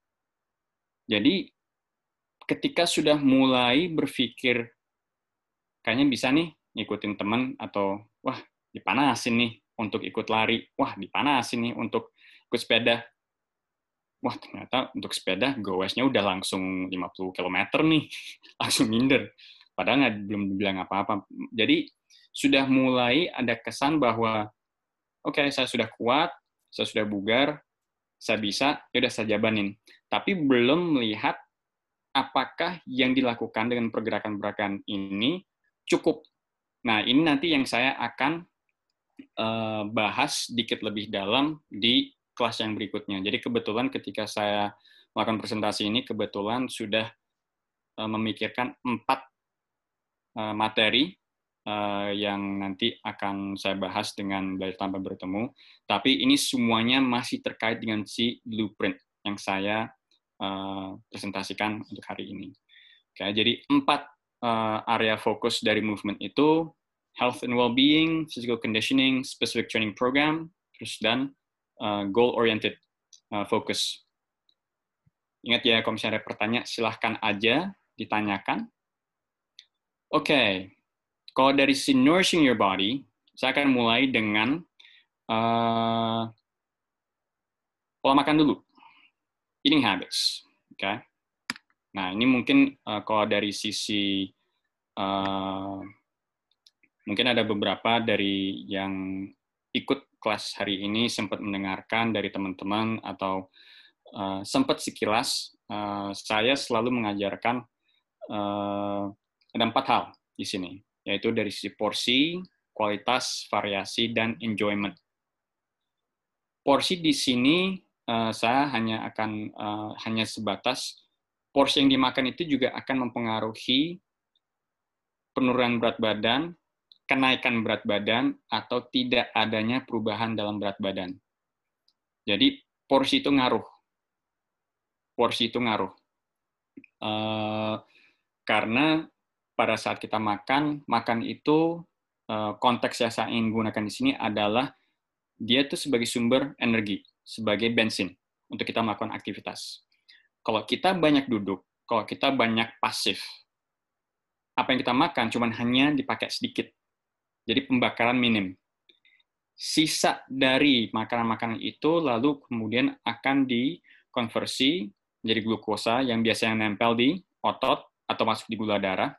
A: Jadi ketika sudah mulai berpikir kayaknya bisa nih ngikutin teman atau wah dipanasin nih untuk ikut lari, wah dipanasin nih untuk ikut sepeda. Wah ternyata untuk sepeda goesnya udah langsung 50 km nih, langsung minder. Padahal nggak belum bilang apa-apa. Jadi sudah mulai ada kesan bahwa oke okay, saya sudah kuat, saya sudah bugar, saya bisa, ya udah saya jabanin. Tapi belum melihat apakah yang dilakukan dengan pergerakan-pergerakan ini cukup. Nah, ini nanti yang saya akan uh, bahas sedikit lebih dalam di kelas yang berikutnya. Jadi kebetulan ketika saya melakukan presentasi ini, kebetulan sudah uh, memikirkan empat uh, materi uh, yang nanti akan saya bahas dengan belajar tanpa bertemu. Tapi ini semuanya masih terkait dengan si blueprint yang saya presentasikan untuk hari ini. Oke, jadi empat area fokus dari movement itu health and well-being, physical conditioning, specific training program, terus dan uh, goal-oriented uh, focus. Ingat ya, kalau misalnya ada pertanyaan, silahkan aja ditanyakan. Oke, okay. Kalau dari si nourishing your body, saya akan mulai dengan uh, pola makan dulu. Eating habits. Oke. Okay? Nah, ini mungkin uh, kalau dari sisi uh, mungkin ada beberapa dari yang ikut kelas hari ini sempat mendengarkan dari teman-teman atau uh, sempat sekilas uh, saya selalu mengajarkan uh, ada empat hal di sini yaitu dari sisi porsi, kualitas, variasi, dan enjoyment. Porsi di sini uh, saya hanya akan uh, hanya sebatas porsi yang dimakan itu juga akan mempengaruhi penurunan berat badan, kenaikan berat badan, atau tidak adanya perubahan dalam berat badan. Jadi porsi itu ngaruh. Porsi itu ngaruh. Uh, karena pada saat kita makan, makan itu eh, konteks yang saya ingin gunakan di sini adalah dia itu sebagai sumber energi, sebagai bensin untuk kita melakukan aktivitas. Kalau kita banyak duduk, kalau kita banyak pasif, apa yang kita makan cuma hanya dipakai sedikit. Jadi pembakaran minim. Sisa dari makanan-makanan itu lalu kemudian akan dikonversi menjadi glukosa yang biasanya nempel di otot atau masuk di gula darah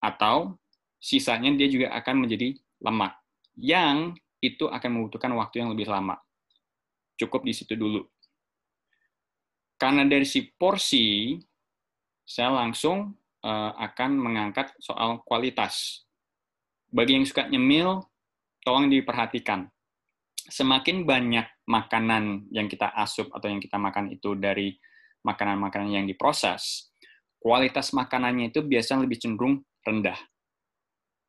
A: atau sisanya dia juga akan menjadi lemak yang itu akan membutuhkan waktu yang lebih lama. Cukup di situ dulu. Karena dari si porsi, saya langsung uh, akan mengangkat soal kualitas. Bagi yang suka nyemil, tolong diperhatikan. Semakin banyak makanan yang kita asup atau yang kita makan itu dari makanan-makanan yang diproses, kualitas makanannya itu biasanya lebih cenderung rendah.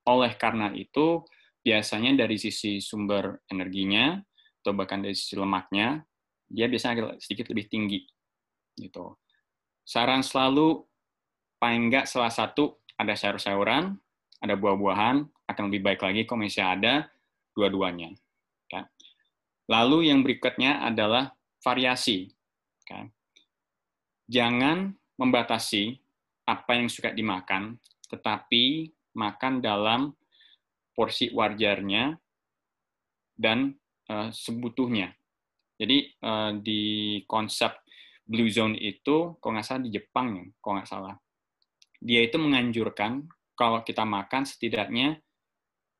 A: Oleh karena itu, biasanya dari sisi sumber energinya, atau bahkan dari sisi lemaknya, dia biasanya sedikit lebih tinggi. Gitu. Saran selalu, paling enggak salah satu, ada sayur-sayuran, ada buah-buahan, akan lebih baik lagi kalau misalnya ada dua-duanya. Okay. Lalu yang berikutnya adalah variasi. Okay. Jangan membatasi apa yang suka dimakan, tetapi makan dalam porsi wajarnya dan uh, sebutuhnya. Jadi uh, di konsep blue zone itu, kalau nggak salah di Jepang ya, kalau nggak salah, dia itu menganjurkan kalau kita makan setidaknya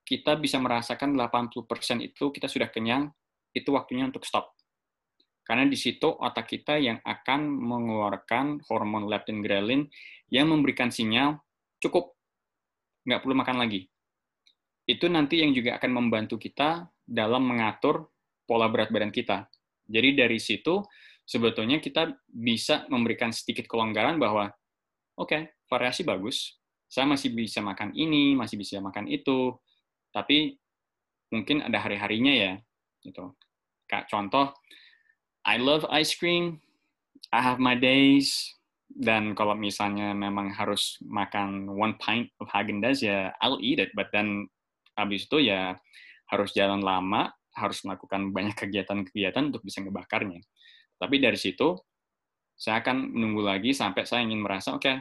A: kita bisa merasakan 80% itu kita sudah kenyang, itu waktunya untuk stop. Karena di situ otak kita yang akan mengeluarkan hormon leptin ghrelin yang memberikan sinyal cukup, nggak perlu makan lagi. Itu nanti yang juga akan membantu kita dalam mengatur pola berat badan kita. Jadi dari situ sebetulnya kita bisa memberikan sedikit kelonggaran bahwa oke, okay, variasi bagus. Saya masih bisa makan ini, masih bisa makan itu. Tapi mungkin ada hari-harinya ya gitu. Kak contoh I love ice cream. I have my days dan kalau misalnya memang harus makan one pint of Haagen-Dazs ya I'll eat it but then habis itu ya harus jalan lama harus melakukan banyak kegiatan-kegiatan untuk bisa ngebakarnya tapi dari situ saya akan menunggu lagi sampai saya ingin merasa oke okay,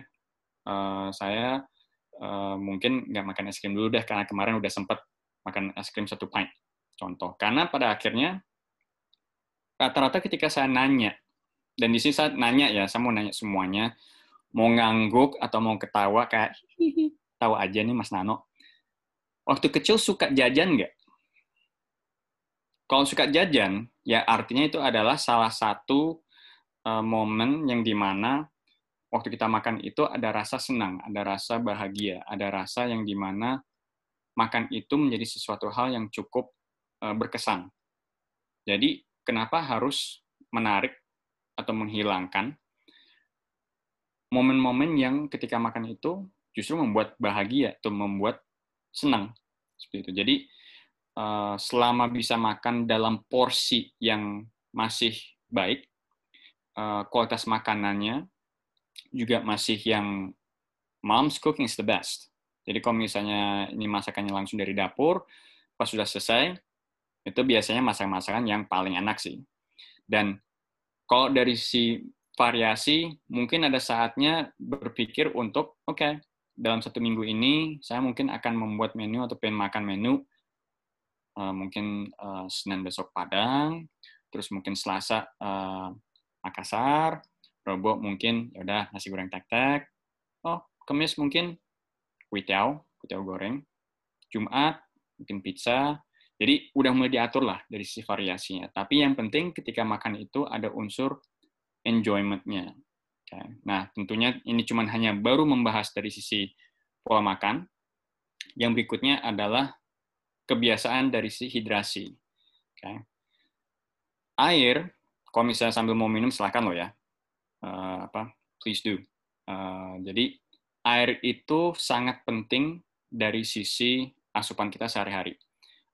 A: uh, eh, saya uh, mungkin nggak makan es krim dulu deh karena kemarin udah sempat makan es krim satu pint contoh karena pada akhirnya rata-rata ketika saya nanya dan di sini saya nanya ya, saya mau nanya semuanya, mau ngangguk atau mau ketawa kayak tahu aja nih Mas Nano. Waktu kecil suka jajan nggak? Kalau suka jajan, ya artinya itu adalah salah satu uh, momen yang di mana waktu kita makan itu ada rasa senang, ada rasa bahagia, ada rasa yang di mana makan itu menjadi sesuatu hal yang cukup uh, berkesan. Jadi kenapa harus menarik atau menghilangkan momen-momen yang ketika makan itu justru membuat bahagia atau membuat senang seperti itu. Jadi eh, selama bisa makan dalam porsi yang masih baik, eh, kualitas makanannya juga masih yang mom's cooking is the best. Jadi kalau misalnya ini masakannya langsung dari dapur, pas sudah selesai, itu biasanya masakan-masakan yang paling enak sih. Dan kalau dari si variasi, mungkin ada saatnya berpikir untuk, oke, okay, dalam satu minggu ini saya mungkin akan membuat menu atau pengen makan menu, uh, mungkin uh, Senin besok Padang, terus mungkin Selasa uh, Makassar, Robo mungkin ya udah nasi goreng tek-tek, oh Kamis mungkin kuitiao, kuitiao goreng, Jumat mungkin pizza, jadi udah mulai diatur lah dari sisi variasinya. Tapi yang penting ketika makan itu ada unsur enjoyment-nya. Nah, tentunya ini cuma hanya baru membahas dari sisi pola makan. Yang berikutnya adalah kebiasaan dari sisi hidrasi. Air, kalau misalnya sambil mau minum silahkan loh ya. Uh, apa? Please do. Uh, jadi air itu sangat penting dari sisi asupan kita sehari-hari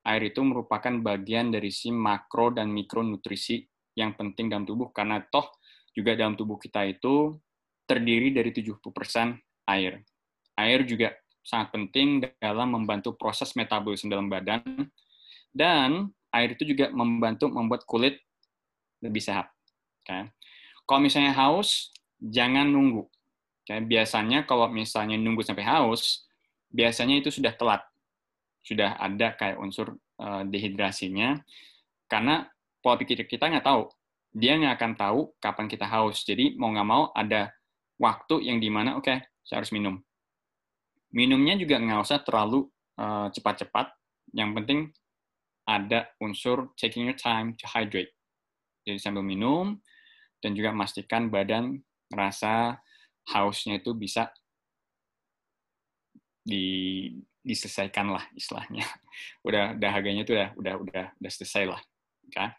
A: air itu merupakan bagian dari si makro dan mikronutrisi yang penting dalam tubuh karena toh juga dalam tubuh kita itu terdiri dari 70% air. Air juga sangat penting dalam membantu proses metabolisme dalam badan dan air itu juga membantu membuat kulit lebih sehat. Okay. Kalau misalnya haus, jangan nunggu. Biasanya kalau misalnya nunggu sampai haus, biasanya itu sudah telat. Sudah ada kayak unsur uh, dehidrasinya. Karena pola pikir kita nggak tahu. Dia nggak akan tahu kapan kita haus. Jadi mau nggak mau ada waktu yang di mana oke okay, saya harus minum. Minumnya juga nggak usah terlalu uh, cepat-cepat. Yang penting ada unsur taking your time to hydrate. Jadi sambil minum dan juga memastikan badan rasa hausnya itu bisa di diselesaikan lah istilahnya. Udah dahaganya itu udah udah udah udah selesai lah. Okay.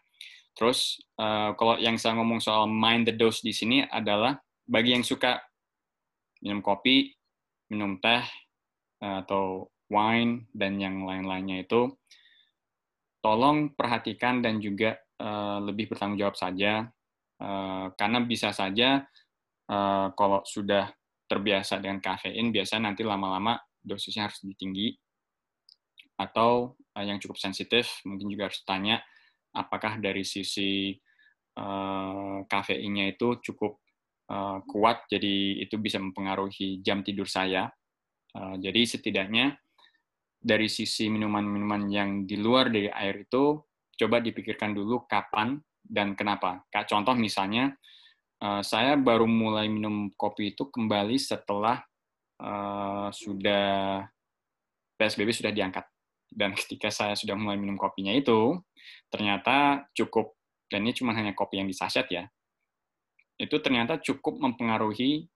A: Terus uh, kalau yang saya ngomong soal mind the dose di sini adalah bagi yang suka minum kopi, minum teh uh, atau wine dan yang lain-lainnya itu tolong perhatikan dan juga uh, lebih bertanggung jawab saja karena bisa saja uh, kalau sudah terbiasa dengan kafein biasa nanti lama-lama dosisnya harus lebih tinggi atau uh, yang cukup sensitif mungkin juga harus tanya apakah dari sisi kafeinnya itu cukup kuat jadi itu bisa mempengaruhi jam tidur saya. Jadi setidaknya dari sisi minuman-minuman yang di luar dari air itu coba dipikirkan dulu kapan dan kenapa. Kayak contoh misalnya, saya baru mulai minum kopi itu kembali setelah uh, sudah PSBB sudah diangkat. Dan ketika saya sudah mulai minum kopinya itu, ternyata cukup, dan ini cuma hanya kopi yang disaset ya, itu ternyata cukup mempengaruhi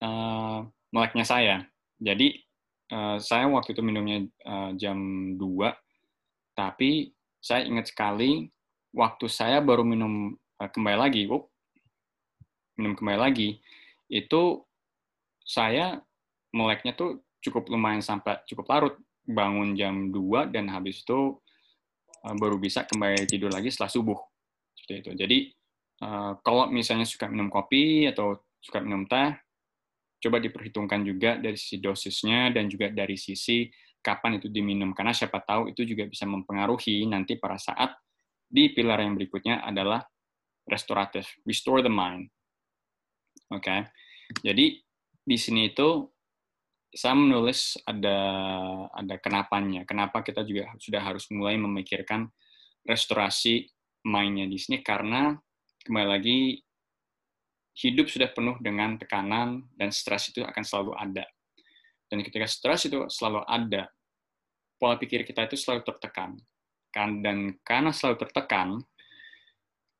A: uh, meleknya saya. Jadi, saya waktu itu minumnya jam 2, tapi saya ingat sekali, waktu saya baru minum uh, kembali lagi, oh, minum kembali lagi, itu saya meleknya tuh cukup lumayan sampai cukup larut. Bangun jam 2 dan habis itu uh, baru bisa kembali tidur lagi setelah subuh. Seperti itu. Jadi uh, kalau misalnya suka minum kopi atau suka minum teh, coba diperhitungkan juga dari sisi dosisnya dan juga dari sisi kapan itu diminum. Karena siapa tahu itu juga bisa mempengaruhi nanti pada saat di pilar yang berikutnya adalah restoratif, restore the mind. Oke, okay? jadi di sini itu saya menulis ada ada kenapanya. Kenapa kita juga sudah harus mulai memikirkan restorasi mainnya di sini karena kembali lagi hidup sudah penuh dengan tekanan dan stres itu akan selalu ada. Dan ketika stres itu selalu ada, pola pikir kita itu selalu tertekan. Kan dan karena selalu tertekan,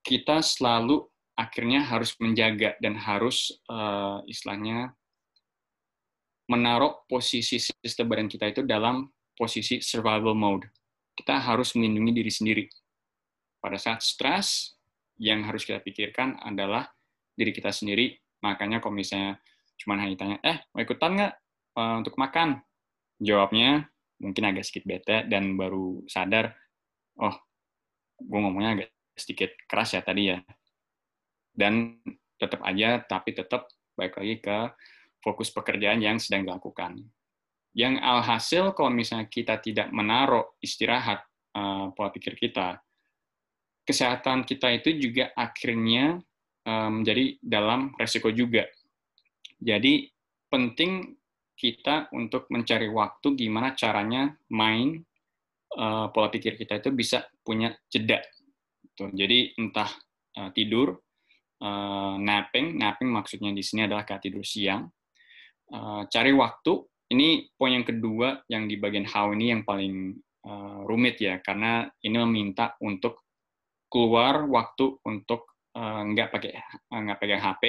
A: kita selalu akhirnya harus menjaga dan harus uh, istilahnya menaruh posisi sistem badan kita itu dalam posisi survival mode. Kita harus melindungi diri sendiri. Pada saat stres, yang harus kita pikirkan adalah diri kita sendiri. Makanya kalau misalnya cuma hanya tanya, eh mau ikutan nggak uh, untuk makan? Jawabnya mungkin agak sedikit bete dan baru sadar, oh, gue ngomongnya agak sedikit keras ya tadi ya. Dan tetap aja, tapi tetap baik lagi ke fokus pekerjaan yang sedang dilakukan. Yang alhasil kalau misalnya kita tidak menaruh istirahat uh, pola pikir kita, kesehatan kita itu juga akhirnya menjadi um, dalam resiko juga. Jadi penting kita untuk mencari waktu gimana caranya main uh, pola pikir kita itu bisa punya jeda. Gitu. Jadi entah uh, tidur, uh, napping, napping maksudnya di sini adalah kayak tidur siang. Uh, cari waktu. Ini poin yang kedua yang di bagian how ini yang paling uh, rumit ya, karena ini meminta untuk keluar waktu untuk uh, nggak pakai nggak pakai HP.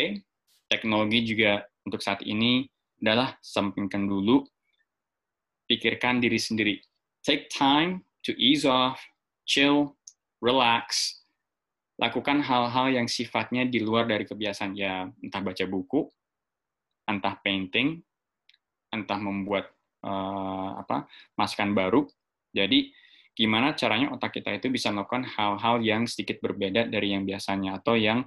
A: Teknologi juga untuk saat ini adalah sampingkan dulu, pikirkan diri sendiri. Take time to ease off, chill, relax. Lakukan hal-hal yang sifatnya di luar dari kebiasaan ya, entah baca buku, entah painting, entah membuat uh, apa masakan baru. Jadi gimana caranya otak kita itu bisa melakukan hal-hal yang sedikit berbeda dari yang biasanya atau yang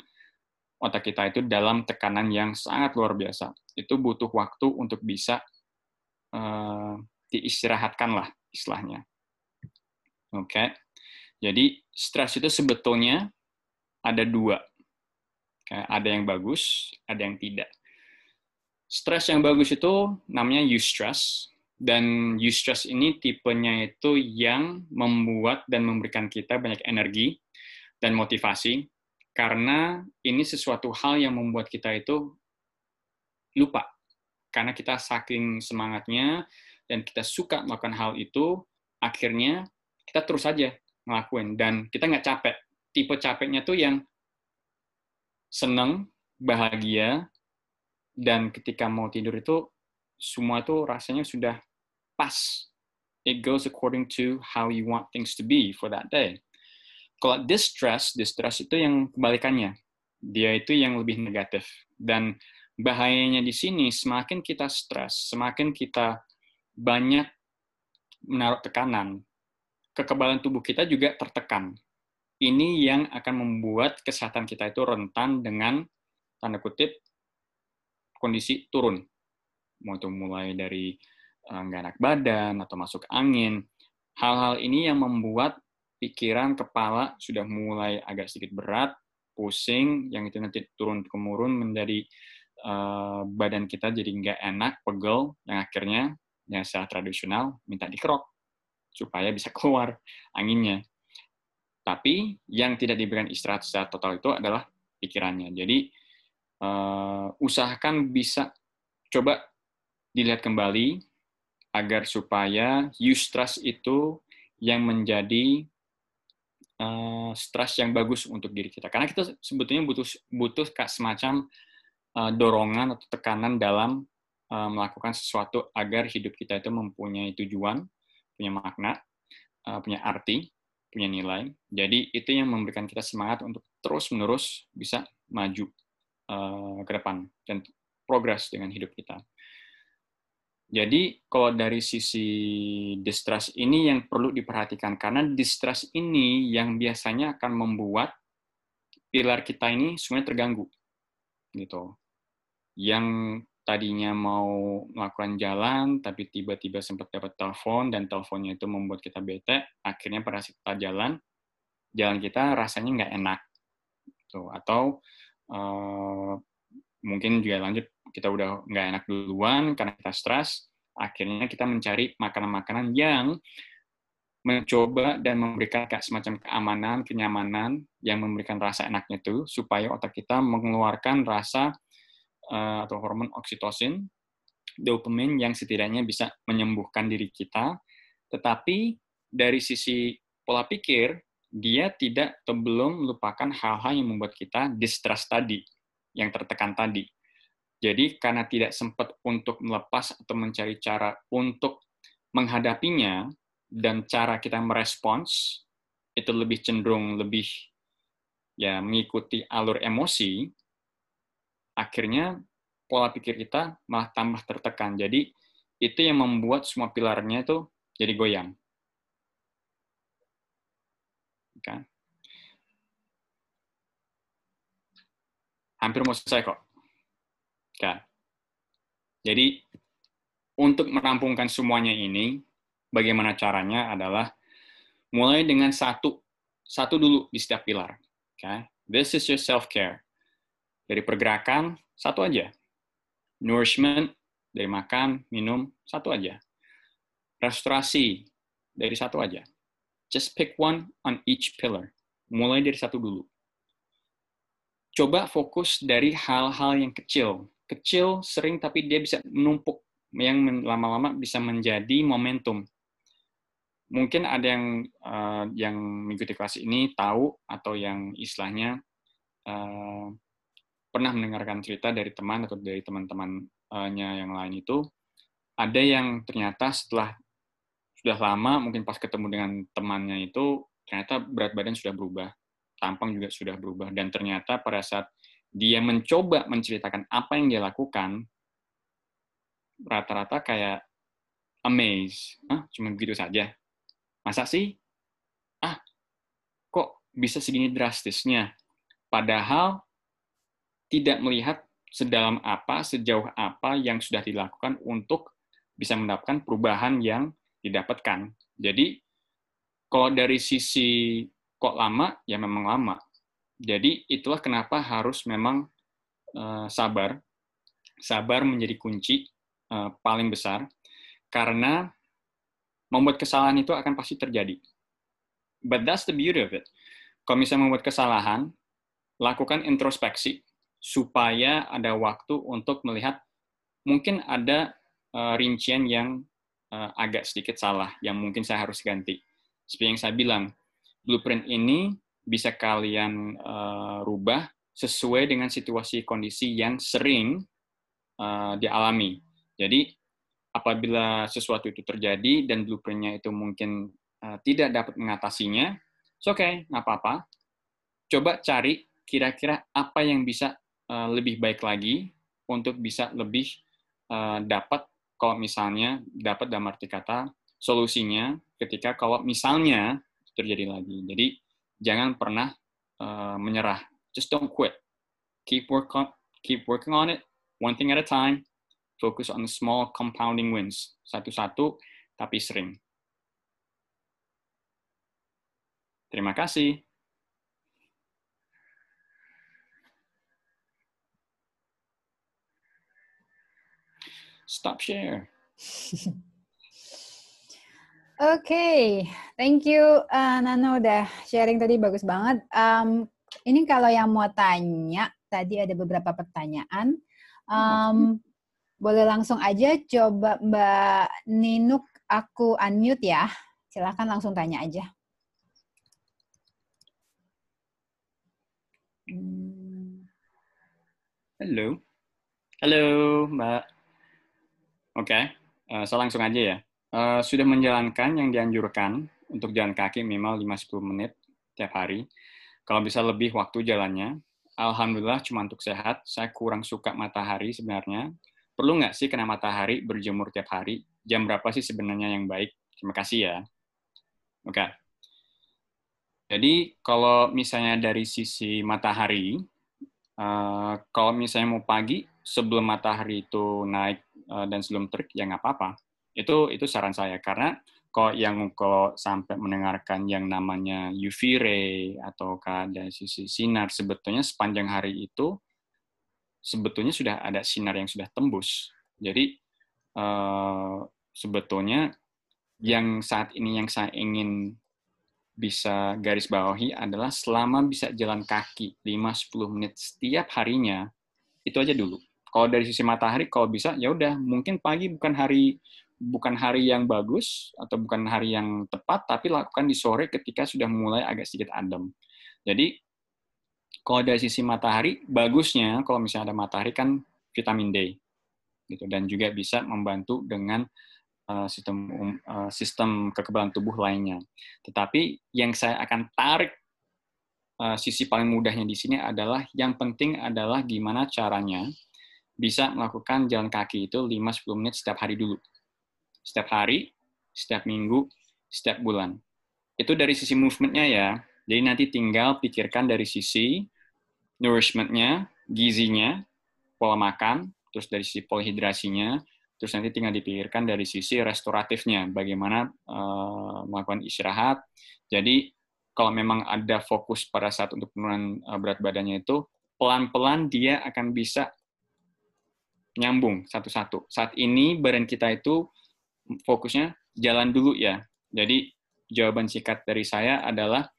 A: otak kita itu dalam tekanan yang sangat luar biasa. Itu butuh waktu untuk bisa uh, diistirahatkan lah istilahnya. Oke, okay. jadi stres itu sebetulnya ada dua. Okay. Ada yang bagus, ada yang tidak. Stres yang bagus itu namanya eustress, dan eustress ini tipenya itu yang membuat dan memberikan kita banyak energi dan motivasi karena ini sesuatu hal yang membuat kita itu lupa karena kita saking semangatnya dan kita suka melakukan hal itu akhirnya kita terus saja ngelakuin dan kita nggak capek tipe capeknya tuh yang seneng bahagia dan ketika mau tidur itu semua itu rasanya sudah pas. It goes according to how you want things to be for that day. Kalau distress, distress itu yang kebalikannya. Dia itu yang lebih negatif. Dan bahayanya di sini, semakin kita stres, semakin kita banyak menaruh tekanan, kekebalan tubuh kita juga tertekan. Ini yang akan membuat kesehatan kita itu rentan dengan, tanda kutip, kondisi turun mau itu mulai dari eh, nggak enak badan atau masuk angin. Hal-hal ini yang membuat pikiran kepala sudah mulai agak sedikit berat, pusing, yang itu nanti turun kemurun menjadi uh, badan kita jadi nggak enak, pegel, yang akhirnya yang secara tradisional minta dikerok supaya bisa keluar anginnya. Tapi yang tidak diberikan istirahat secara total itu adalah pikirannya. Jadi uh, usahakan bisa coba dilihat kembali agar supaya eustress itu yang menjadi uh, stres yang bagus untuk diri kita. Karena kita sebetulnya butuh butuh semacam uh, dorongan atau tekanan dalam uh, melakukan sesuatu agar hidup kita itu mempunyai tujuan, punya makna, uh, punya arti, punya nilai. Jadi itu yang memberikan kita semangat untuk terus-menerus bisa maju uh, ke depan dan progres dengan hidup kita. Jadi kalau dari sisi distrust ini yang perlu diperhatikan karena distrust ini yang biasanya akan membuat pilar kita ini semuanya terganggu gitu. yang tadinya mau melakukan jalan, tapi tiba-tiba sempat dapat telepon, dan teleponnya itu membuat kita bete, akhirnya pada saat kita jalan, jalan kita rasanya nggak enak. Tuh. Atau uh, mungkin juga lanjut, kita udah nggak enak duluan karena kita stres, akhirnya kita mencari makanan-makanan yang mencoba dan memberikan kayak semacam keamanan, kenyamanan yang memberikan rasa enaknya itu supaya otak kita mengeluarkan rasa uh, atau hormon oksitosin, dopamin yang setidaknya bisa menyembuhkan diri kita. Tetapi dari sisi pola pikir, dia tidak atau belum melupakan hal-hal yang membuat kita distress tadi, yang tertekan tadi. Jadi karena tidak sempat untuk melepas atau mencari cara untuk menghadapinya, dan cara kita merespons itu lebih cenderung lebih ya mengikuti alur emosi, akhirnya pola pikir kita malah tambah tertekan. Jadi itu yang membuat semua pilarnya itu jadi goyang. Kan? Hampir mau selesai kok. Kan? Jadi untuk merampungkan semuanya ini, bagaimana caranya adalah mulai dengan satu satu dulu di setiap pilar. Okay? This is your self-care. Dari pergerakan, satu aja. Nourishment, dari makan, minum, satu aja. Restorasi, dari satu aja. Just pick one on each pillar. Mulai dari satu dulu. Coba fokus dari hal-hal yang kecil. Kecil sering tapi dia bisa menumpuk yang lama-lama bisa menjadi momentum mungkin ada yang uh, yang mengikuti kelas ini tahu atau yang istilahnya uh, pernah mendengarkan cerita dari teman atau dari teman-temannya yang lain itu ada yang ternyata setelah sudah lama mungkin pas ketemu dengan temannya itu ternyata berat badan sudah berubah tampang juga sudah berubah dan ternyata pada saat dia mencoba menceritakan apa yang dia lakukan rata-rata kayak amaze ah cuma begitu saja Masa sih? Ah, kok bisa segini drastisnya? Padahal tidak melihat sedalam apa, sejauh apa yang sudah dilakukan untuk bisa mendapatkan perubahan yang didapatkan. Jadi, kalau dari sisi kok lama, ya memang lama. Jadi, itulah kenapa harus memang uh, sabar. Sabar menjadi kunci uh, paling besar, karena membuat kesalahan itu akan pasti terjadi. But that's the beauty of it. Kalau misalnya membuat kesalahan, lakukan introspeksi supaya ada waktu untuk melihat mungkin ada uh, rincian yang uh, agak sedikit salah, yang mungkin saya harus ganti. Seperti yang saya bilang, blueprint ini bisa kalian uh, rubah sesuai dengan situasi kondisi yang sering uh, dialami. Jadi apabila sesuatu itu terjadi dan blueprintnya itu mungkin uh, tidak dapat mengatasinya, oke, okay, nggak apa-apa. Coba cari kira-kira apa yang bisa uh, lebih baik lagi untuk bisa lebih uh, dapat kalau misalnya dapat dalam arti kata solusinya ketika kalau misalnya terjadi lagi. Jadi jangan pernah uh, menyerah. Just don't quit. Keep work on, keep working on it, one thing at a time Focus on small compounding wins. Satu-satu, tapi sering. Terima kasih. Stop share.
B: Oke, okay. thank you uh, Nano udah sharing tadi bagus banget. Um, ini kalau yang mau tanya, tadi ada beberapa pertanyaan. Um, boleh langsung aja coba Mbak Ninuk aku unmute ya. Silahkan langsung tanya aja.
A: Hmm. Halo. Halo, Mbak. Oke, okay. uh, eh, saya langsung aja ya. Uh, sudah menjalankan yang dianjurkan untuk jalan kaki minimal 5-10 menit tiap hari. Kalau bisa lebih waktu jalannya. Alhamdulillah cuma untuk sehat. Saya kurang suka matahari sebenarnya perlu nggak sih kena matahari berjemur tiap hari? Jam berapa sih sebenarnya yang baik? Terima kasih ya. Oke. Okay. Jadi kalau misalnya dari sisi matahari, Uh, kalau misalnya mau pagi sebelum matahari itu naik uh, dan sebelum terik ya nggak apa-apa. Itu itu saran saya karena kalau yang kalau sampai mendengarkan yang namanya UV ray atau dari sisi sinar sebetulnya sepanjang hari itu sebetulnya sudah ada sinar yang sudah tembus. Jadi uh, sebetulnya yang saat ini yang saya ingin bisa garis bawahi adalah selama bisa jalan kaki 5-10 menit setiap harinya, itu aja dulu. Kalau dari sisi matahari, kalau bisa, ya udah mungkin pagi bukan hari bukan hari yang bagus atau bukan hari yang tepat, tapi lakukan di sore ketika sudah mulai agak sedikit adem. Jadi kalau dari sisi matahari, bagusnya kalau misalnya ada matahari kan vitamin D, gitu dan juga bisa membantu dengan Eh, sistem uh, sistem kekebalan tubuh lainnya. Tetapi yang saya akan tarik uh, sisi paling mudahnya di sini adalah yang penting adalah gimana caranya bisa melakukan jalan kaki itu 5-10 menit setiap hari dulu. Setiap hari, setiap minggu, setiap bulan. Itu dari sisi movementnya ya. Jadi nanti tinggal pikirkan dari sisi nourishment-nya, gizinya, pola makan, terus dari sisi polihidrasinya, Terus nanti tinggal dipikirkan dari sisi restoratifnya, bagaimana uh, melakukan istirahat. Jadi kalau memang ada fokus pada saat untuk penurunan uh, berat badannya itu, pelan-pelan dia akan bisa nyambung satu-satu. Saat ini badan kita itu fokusnya jalan dulu ya. Jadi jawaban singkat dari saya adalah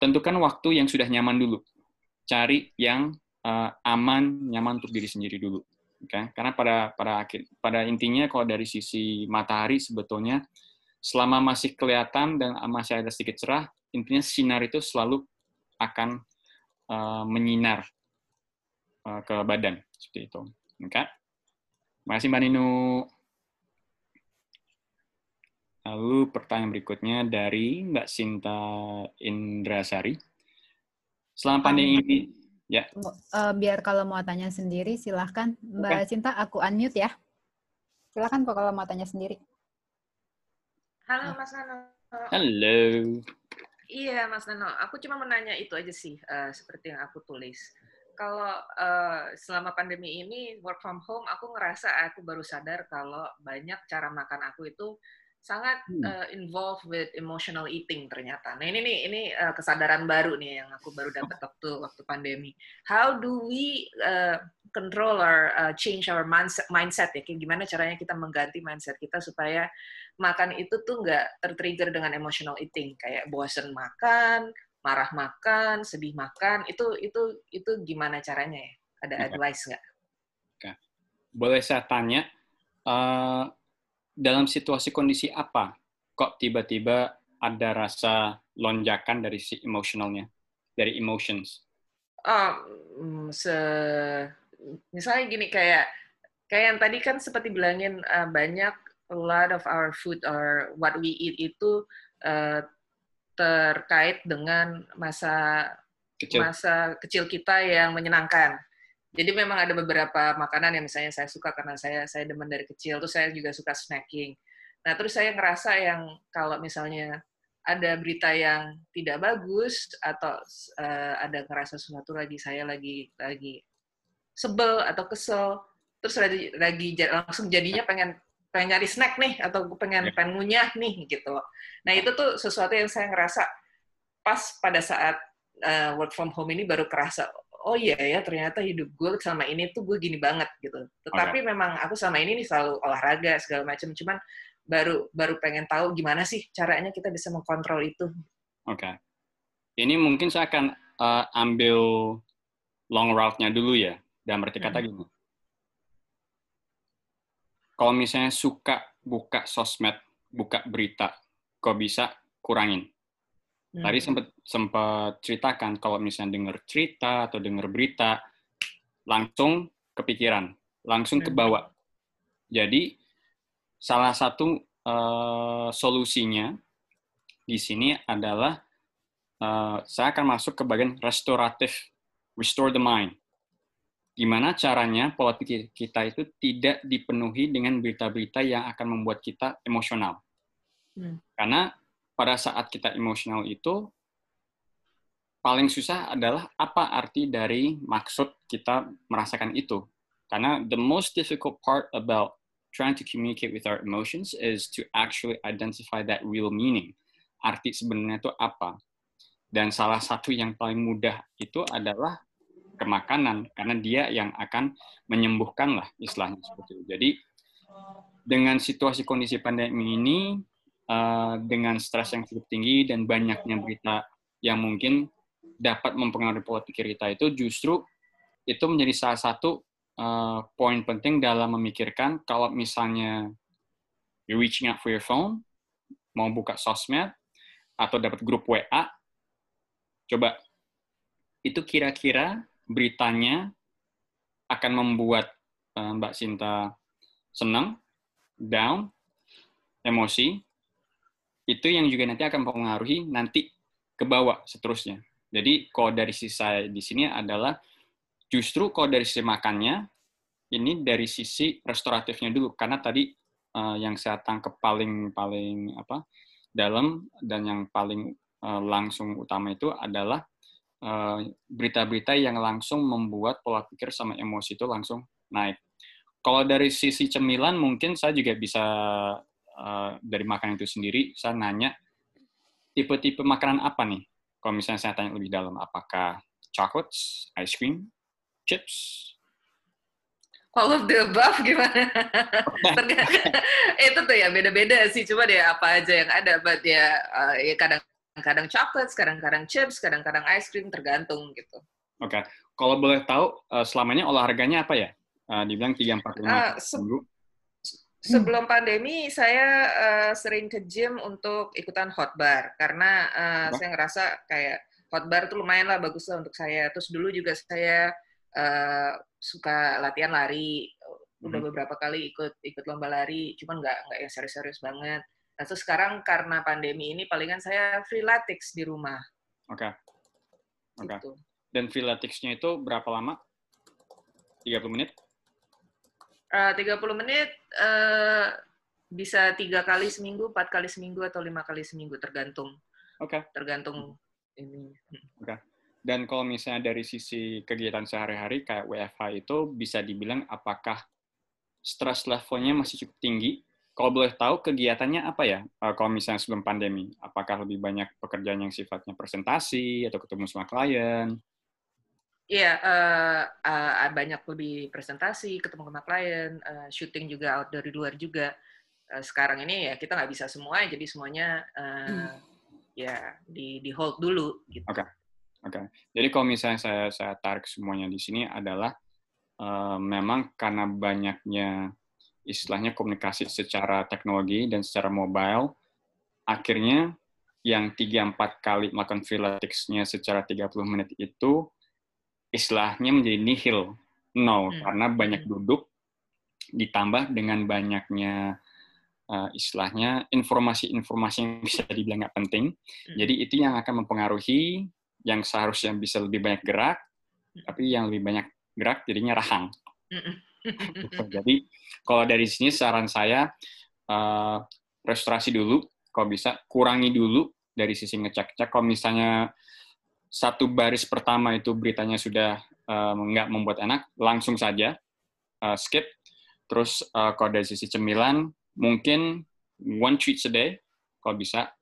A: tentukan waktu yang sudah nyaman dulu. Cari yang uh, aman, nyaman untuk diri sendiri dulu okay? karena pada pada akhir pada intinya kalau dari sisi matahari sebetulnya selama masih kelihatan dan masih ada sedikit cerah intinya sinar itu selalu akan uh, menyinar uh, ke badan seperti itu oke okay? terima kasih mbak Ninu Lalu pertanyaan berikutnya dari Mbak Sinta Indrasari. Selama pandemi ini, Ya.
B: Uh, biar kalau mau tanya sendiri silahkan Mbak okay. Cinta aku unmute ya. Silahkan kalau mau tanya sendiri.
C: Halo Mas Nano.
A: Halo.
C: Iya Mas Nano, aku cuma menanya itu aja sih uh, seperti yang aku tulis. Kalau uh, selama pandemi ini work from home, aku ngerasa aku baru sadar kalau banyak cara makan aku itu sangat uh, involved with emotional eating ternyata. Nah ini nih ini uh, kesadaran baru nih yang aku baru dapat waktu waktu pandemi. How do we uh, control or uh, change our mindset, mindset ya? Kayak gimana caranya kita mengganti mindset kita supaya makan itu tuh nggak tertrigger dengan emotional eating kayak bosen makan, marah makan, sedih makan. Itu itu itu gimana caranya ya? Ada okay. advice nggak?
A: Okay. Boleh saya tanya? Uh dalam situasi kondisi apa kok tiba-tiba ada rasa lonjakan dari si emosionalnya, dari emotions?
C: Oh, se misalnya gini kayak kayak yang tadi kan seperti bilangin uh, banyak a lot of our food or what we eat itu uh, terkait dengan masa kecil. masa kecil kita yang menyenangkan. Jadi memang ada beberapa makanan yang misalnya saya suka karena saya saya demen dari kecil, terus saya juga suka snacking. Nah, terus saya ngerasa yang kalau misalnya ada berita yang tidak bagus atau uh, ada ngerasa sesuatu lagi saya lagi lagi sebel atau kesel, terus lagi, lagi langsung jadinya pengen pengen nyari snack nih atau pengen ya. pengen ngunyah nih gitu loh. Nah itu tuh sesuatu yang saya ngerasa pas pada saat uh, work from home ini baru kerasa oh iya ya ternyata hidup gue selama ini tuh gue gini banget gitu. Tetapi okay. memang aku selama ini nih selalu olahraga segala macam, cuman baru baru pengen tahu gimana sih caranya kita bisa mengkontrol itu.
A: Oke. Okay. Ini mungkin saya akan uh, ambil long route-nya dulu ya. Dan berarti kata hmm. gini. Kalau misalnya suka buka sosmed, buka berita, kok bisa kurangin. Hmm. Tadi sempat sempat ceritakan kalau misalnya dengar cerita atau dengar berita langsung kepikiran, langsung ke hmm. bawah. Jadi salah satu uh, solusinya di sini adalah uh, saya akan masuk ke bagian restoratif, restore the mind. Gimana caranya pola pikir kita itu tidak dipenuhi dengan berita-berita yang akan membuat kita emosional. Hmm. Karena pada saat kita emosional itu paling susah adalah apa arti dari maksud kita merasakan itu. Karena the most difficult part about trying to communicate with our emotions is to actually identify that real meaning. Arti sebenarnya itu apa? Dan salah satu yang paling mudah itu adalah kemakanan karena dia yang akan menyembuhkan lah istilahnya seperti itu. Jadi dengan situasi kondisi pandemi ini uh, dengan stres yang cukup tinggi dan banyaknya berita yang mungkin dapat mempengaruhi pola pikir kita itu justru itu menjadi salah satu uh, poin penting dalam memikirkan kalau misalnya you reaching out for your phone mau buka sosmed atau dapat grup WA Coba, itu kira-kira beritanya akan membuat uh, Mbak Sinta senang, down, emosi, itu yang juga nanti akan mempengaruhi nanti ke bawah seterusnya. Jadi kalau dari sisi saya di sini adalah justru kalau dari sisi makannya ini dari sisi restoratifnya dulu karena tadi uh, yang saya tangkap paling paling apa dalam dan yang paling Eh, langsung utama itu adalah eh, berita-berita yang langsung membuat pola pikir sama emosi itu langsung naik. Kalau dari sisi cemilan mungkin saya juga bisa uh, dari makanan itu sendiri saya nanya tipe-tipe makanan apa nih? Kalau misalnya saya tanya lebih dalam, apakah chocolates, ice cream, chips,
C: all of the above gimana? itu tuh ya beda-beda sih, cuma deh apa aja yang ada, but ya, uh, ya kadang kadang coklat, kadang-kadang chips, kadang-kadang ice cream, tergantung gitu.
A: Oke, okay. kalau boleh tahu uh, selamanya olahraganya apa ya? Uh, dibilang tiga empat lima se
C: Sebelum pandemi saya uh, sering ke gym untuk ikutan hot bar karena uh, saya ngerasa kayak hot bar tuh lumayan lah bagus lah untuk saya. Terus dulu juga saya uh, suka latihan lari, udah hmm. beberapa kali ikut ikut lomba lari, cuman nggak nggak yang serius-serius banget. Nah, terus sekarang karena pandemi ini palingan saya free latex di rumah.
A: Oke. Okay. Oke. Okay. Gitu. Dan free latexnya itu berapa lama? 30 menit?
C: Uh, 30 menit uh, bisa tiga kali seminggu, empat kali seminggu, atau lima kali seminggu, tergantung.
A: Oke. Okay.
C: Tergantung ini.
A: Oke. Okay. Dan kalau misalnya dari sisi kegiatan sehari-hari kayak WFH itu bisa dibilang apakah stress levelnya masih cukup tinggi kalau boleh tahu kegiatannya apa ya? Uh, kalau misalnya sebelum pandemi, apakah lebih banyak pekerjaan yang sifatnya presentasi atau ketemu sama klien?
C: Iya, uh, uh, banyak lebih presentasi, ketemu sama klien, uh, syuting juga out dari luar juga. Uh, sekarang ini ya kita nggak bisa semua, jadi semuanya uh, hmm. ya di di hold dulu.
A: Gitu. Oke, okay. oke. Okay. Jadi kalau misalnya saya saya tarik semuanya di sini adalah uh, memang karena banyaknya istilahnya komunikasi secara teknologi dan secara mobile, akhirnya yang 3-4 kali melakukan freeletics-nya secara 30 menit itu istilahnya menjadi nihil, nol, hmm. karena banyak duduk ditambah dengan banyaknya uh, istilahnya informasi-informasi yang bisa dibilang nggak penting. Hmm. Jadi itu yang akan mempengaruhi yang seharusnya bisa lebih banyak gerak, hmm. tapi yang lebih banyak gerak jadinya rahang. Hmm. Gitu. Jadi kalau dari sini saran saya uh, restorasi dulu, kalau bisa kurangi dulu dari sisi ngecek-cek. Kalau misalnya satu baris pertama itu beritanya sudah uh, nggak membuat enak, langsung saja uh, skip. Terus uh, kalau dari sisi cemilan, mungkin one treat a day, kalau bisa.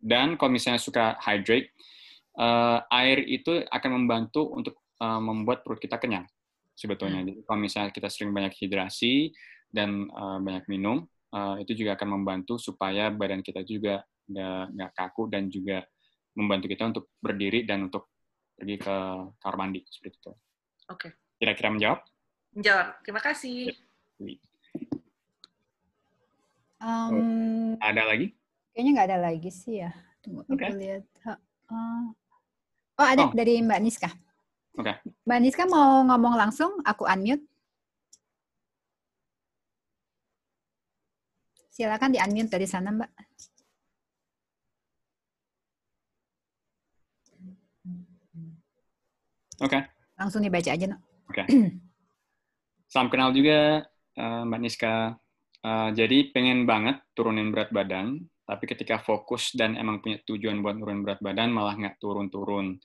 A: Dan kalau misalnya suka hydrate, uh, air itu akan membantu untuk uh, membuat perut kita kenyang sebetulnya. Hmm. Jadi kalau misalnya kita sering banyak hidrasi dan uh, banyak minum, uh, itu juga akan membantu supaya badan kita juga nggak kaku dan juga membantu kita untuk berdiri dan untuk pergi ke kamar mandi seperti itu.
C: Oke. Okay.
A: Kira-kira menjawab?
C: Menjawab. Terima kasih.
B: Um,
A: oh, ada lagi?
B: Kayaknya nggak ada lagi sih ya. Tunggu okay. aku lihat. Uh, oh ada oh. dari Mbak Niska.
A: Oke. Okay.
B: Mbak Niska mau ngomong langsung, aku unmute. Silakan di-unmute dari sana, Mbak.
A: Oke. Okay.
B: Langsung dibaca aja, no.
A: Oke. Okay. Salam kenal juga, uh, Mbak Niska. Uh, jadi pengen banget turunin berat badan, Tapi ketika fokus dan emang punya tujuan buat turun berat badan, malah nggak turun-turun.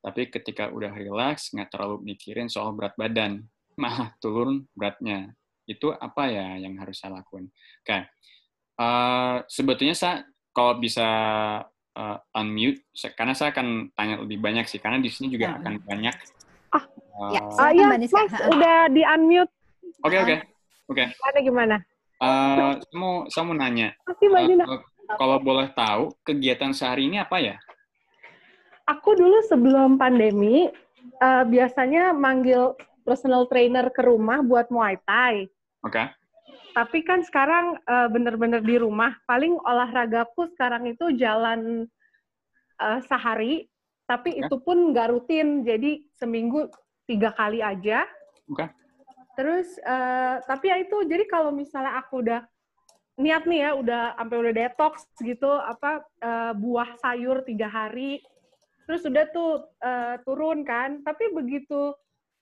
A: Tapi ketika udah relax, nggak terlalu mikirin soal berat badan, malah turun beratnya. Itu apa ya yang harus saya lakukan? Oke, okay. uh, sebetulnya saya kalau bisa uh, unmute, karena saya akan tanya lebih banyak sih, karena di sini juga ya. akan banyak.
D: Ah, uh, ya, uh, ya Mas, udah di unmute.
A: Oke, okay, oke. Okay. Oke. Okay.
D: Gimana gimana?
A: Uh, saya mau saya mau nanya. Uh, kalau boleh tahu, kegiatan sehari ini apa ya?
D: Aku dulu sebelum pandemi, uh, biasanya manggil personal trainer ke rumah buat Muay Thai.
A: Oke. Okay.
D: Tapi kan sekarang uh, bener-bener di rumah. Paling olahragaku sekarang itu jalan uh, sehari, tapi okay. itu pun nggak rutin. Jadi seminggu tiga kali aja.
A: Oke. Okay.
D: Terus, uh, tapi ya itu, jadi kalau misalnya aku udah niat nih ya udah sampai udah detox gitu apa uh, buah sayur tiga hari terus udah tuh uh, turun kan. Tapi begitu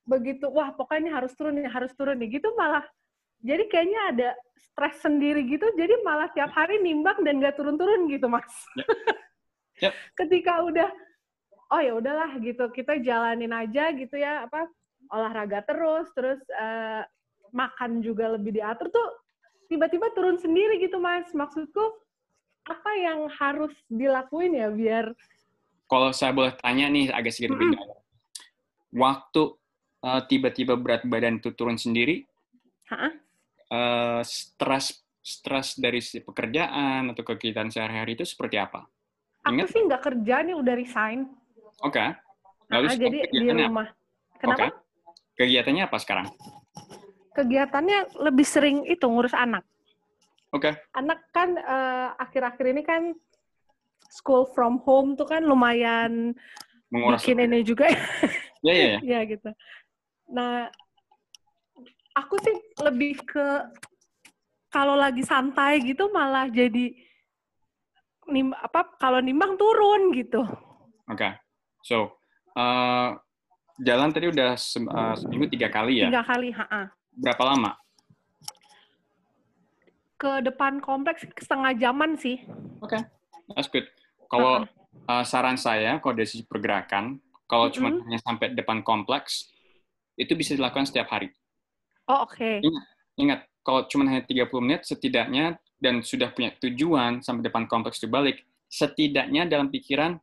D: begitu wah pokoknya ini harus turun nih harus turun nih gitu malah jadi kayaknya ada stres sendiri gitu. Jadi malah tiap hari nimbang dan gak turun-turun gitu mas. Yep. Yep. ketika udah oh ya udahlah gitu. Kita jalanin aja gitu ya apa olahraga terus terus uh, makan juga lebih diatur tuh tiba-tiba turun sendiri gitu mas. Maksudku apa yang harus dilakuin ya biar
A: kalau saya boleh tanya nih agak sedikit mm -hmm. waktu uh, tiba-tiba berat badan itu turun sendiri uh, stres stres dari si pekerjaan atau kegiatan sehari-hari itu seperti apa
D: Ingat? aku sih nggak kerja nih udah resign
A: oke okay.
D: Lalu nah, jadi di rumah kenapa okay.
A: kegiatannya apa sekarang
D: kegiatannya lebih sering itu ngurus anak.
A: Oke. Okay.
D: Anak kan uh, akhir-akhir ini kan school from home tuh kan lumayan Menguras bikin ini juga.
A: Iya, iya, iya.
D: Iya gitu. Nah, aku sih lebih ke kalau lagi santai gitu malah jadi nim apa kalau nimbang turun gitu.
A: Oke. Okay. So, uh, jalan tadi udah se uh, seminggu tiga kali ya?
D: Tiga kali, ha
A: berapa lama?
D: Ke depan kompleks setengah jaman sih.
A: Oke, okay. That's good. Kalau uh -huh. uh, saran saya, kalau dari sisi pergerakan, kalau uh -huh. cuma hanya sampai depan kompleks, itu bisa dilakukan setiap hari.
D: Oh, oke. Okay.
A: Ingat, ingat, kalau cuma hanya 30 menit, setidaknya, dan sudah punya tujuan sampai depan kompleks itu balik, setidaknya dalam pikiran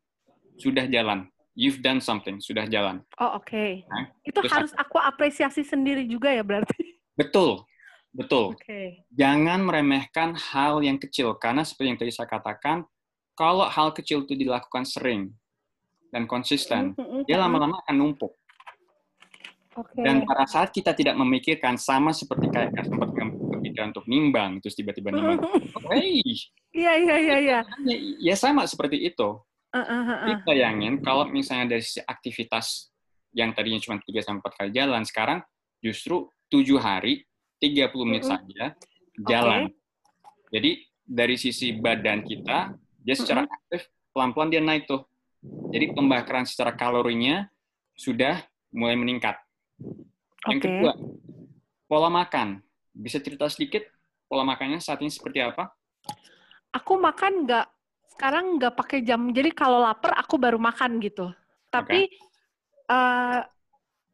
A: sudah jalan you've done something, sudah jalan.
D: Oh, oke. Okay. Nah, itu harus aku apresiasi sendiri juga ya berarti.
A: Betul. Betul.
D: Okay.
A: Jangan meremehkan hal yang kecil karena seperti yang tadi saya katakan, kalau hal kecil itu dilakukan sering dan konsisten, mm-hmm. dia lama-lama akan numpuk. Okay. Dan pada saat kita tidak memikirkan sama seperti kayak sempat kepikiran untuk nimbang, terus tiba-tiba nimbang, oh, hey,
D: iya iya iya iya,
A: ya sama seperti itu. Uh, uh, uh, Jadi bayangin kalau misalnya dari sisi aktivitas yang tadinya cuma 3 sampai 4 kali jalan, sekarang justru 7 hari, 30 menit uh, saja jalan. Okay. Jadi dari sisi badan kita, dia secara uh, aktif pelan-pelan dia naik tuh. Jadi pembakaran secara kalorinya sudah mulai meningkat. Yang okay. kedua, pola makan. Bisa cerita sedikit pola makannya saat ini seperti apa?
D: Aku makan nggak sekarang nggak pakai jam. Jadi kalau lapar aku baru makan gitu. Tapi okay. uh, eh,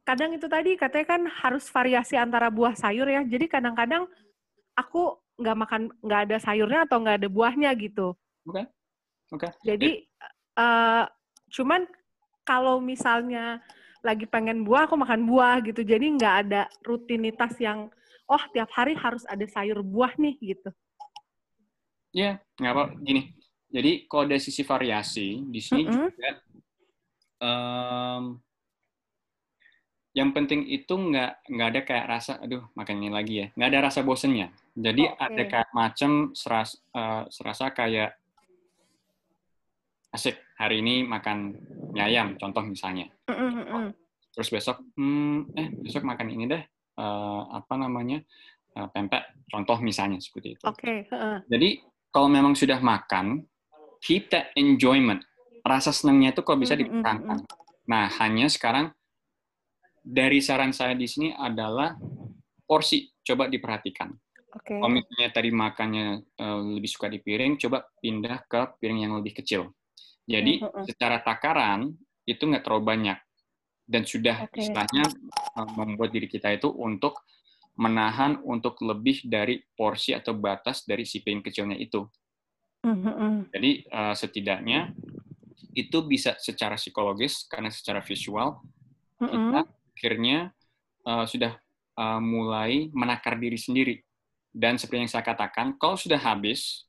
D: kadang itu tadi katanya kan harus variasi antara buah sayur ya. Jadi kadang-kadang aku nggak makan nggak ada sayurnya atau nggak ada buahnya gitu.
A: Okay. Oke. Okay.
D: Jadi uh, cuman kalau misalnya lagi pengen buah aku makan buah gitu. Jadi nggak ada rutinitas yang oh tiap hari harus ada sayur buah nih gitu.
A: Iya, yeah, nggak apa. Gini, jadi kalau dari sisi variasi di sini mm -hmm. juga um, yang penting itu nggak nggak ada kayak rasa aduh makan ini lagi ya nggak ada rasa bosennya jadi okay. ada kayak macam seras, uh, serasa kayak asik hari ini makan mie ayam contoh misalnya mm -hmm. terus besok hmm, eh besok makan ini deh uh, apa namanya uh, pempek contoh misalnya seperti itu
D: okay. uh.
A: jadi kalau memang sudah makan keep that enjoyment. Rasa senangnya itu kok bisa dipertahankan. Nah, hanya sekarang dari saran saya di sini adalah porsi coba diperhatikan.
D: Oke.
A: Kalau misalnya tadi makannya eh, lebih suka di piring, coba pindah ke piring yang lebih kecil. Jadi
D: Mm-mm.
A: secara takaran itu nggak terlalu banyak dan sudah
D: Oke.
A: istilahnya eh, membuat diri kita itu untuk menahan untuk lebih dari porsi atau batas dari si piring kecilnya itu.
D: Mhm.
A: Jadi eh, setidaknya itu bisa secara psikologis karena secara visual kita
D: Mhm.
A: akhirnya eh, sudah eh, mulai menakar diri sendiri. Dan seperti yang saya katakan, kalau sudah habis,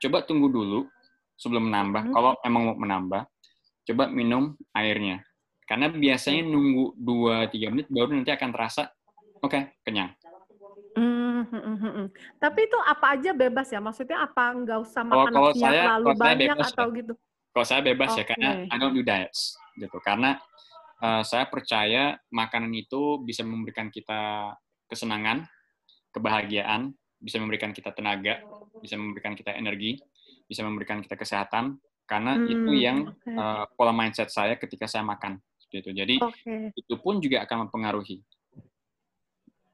A: coba tunggu dulu sebelum menambah.
D: Mhm.
A: Kalau emang mau menambah, coba minum airnya. Karena biasanya nunggu 2-3 menit baru nanti akan terasa, oke, kenyang.
D: Hmm, hmm, hmm, hmm. Tapi itu apa aja bebas ya? Maksudnya apa nggak usah
A: Kalau-
D: makan
A: kalau
D: nasinya
A: saya-
D: terlalu
A: kalau saya
D: banyak
A: bebas
D: atau
A: ya.
D: gitu?
A: Kalau saya bebas ya,
D: Oke.
A: karena I don't do diets. gitu. Karena eh, saya percaya makanan itu bisa memberikan kita kesenangan, kebahagiaan, bisa memberikan kita tenaga, bisa memberikan kita energi, bisa memberikan kita kesehatan. Karena itu
D: Hmm,
A: yang
D: oke.
A: eh, pola mindset saya ketika saya makan. Seperti itu. Jadi
D: Oke.
A: itu pun juga akan mempengaruhi.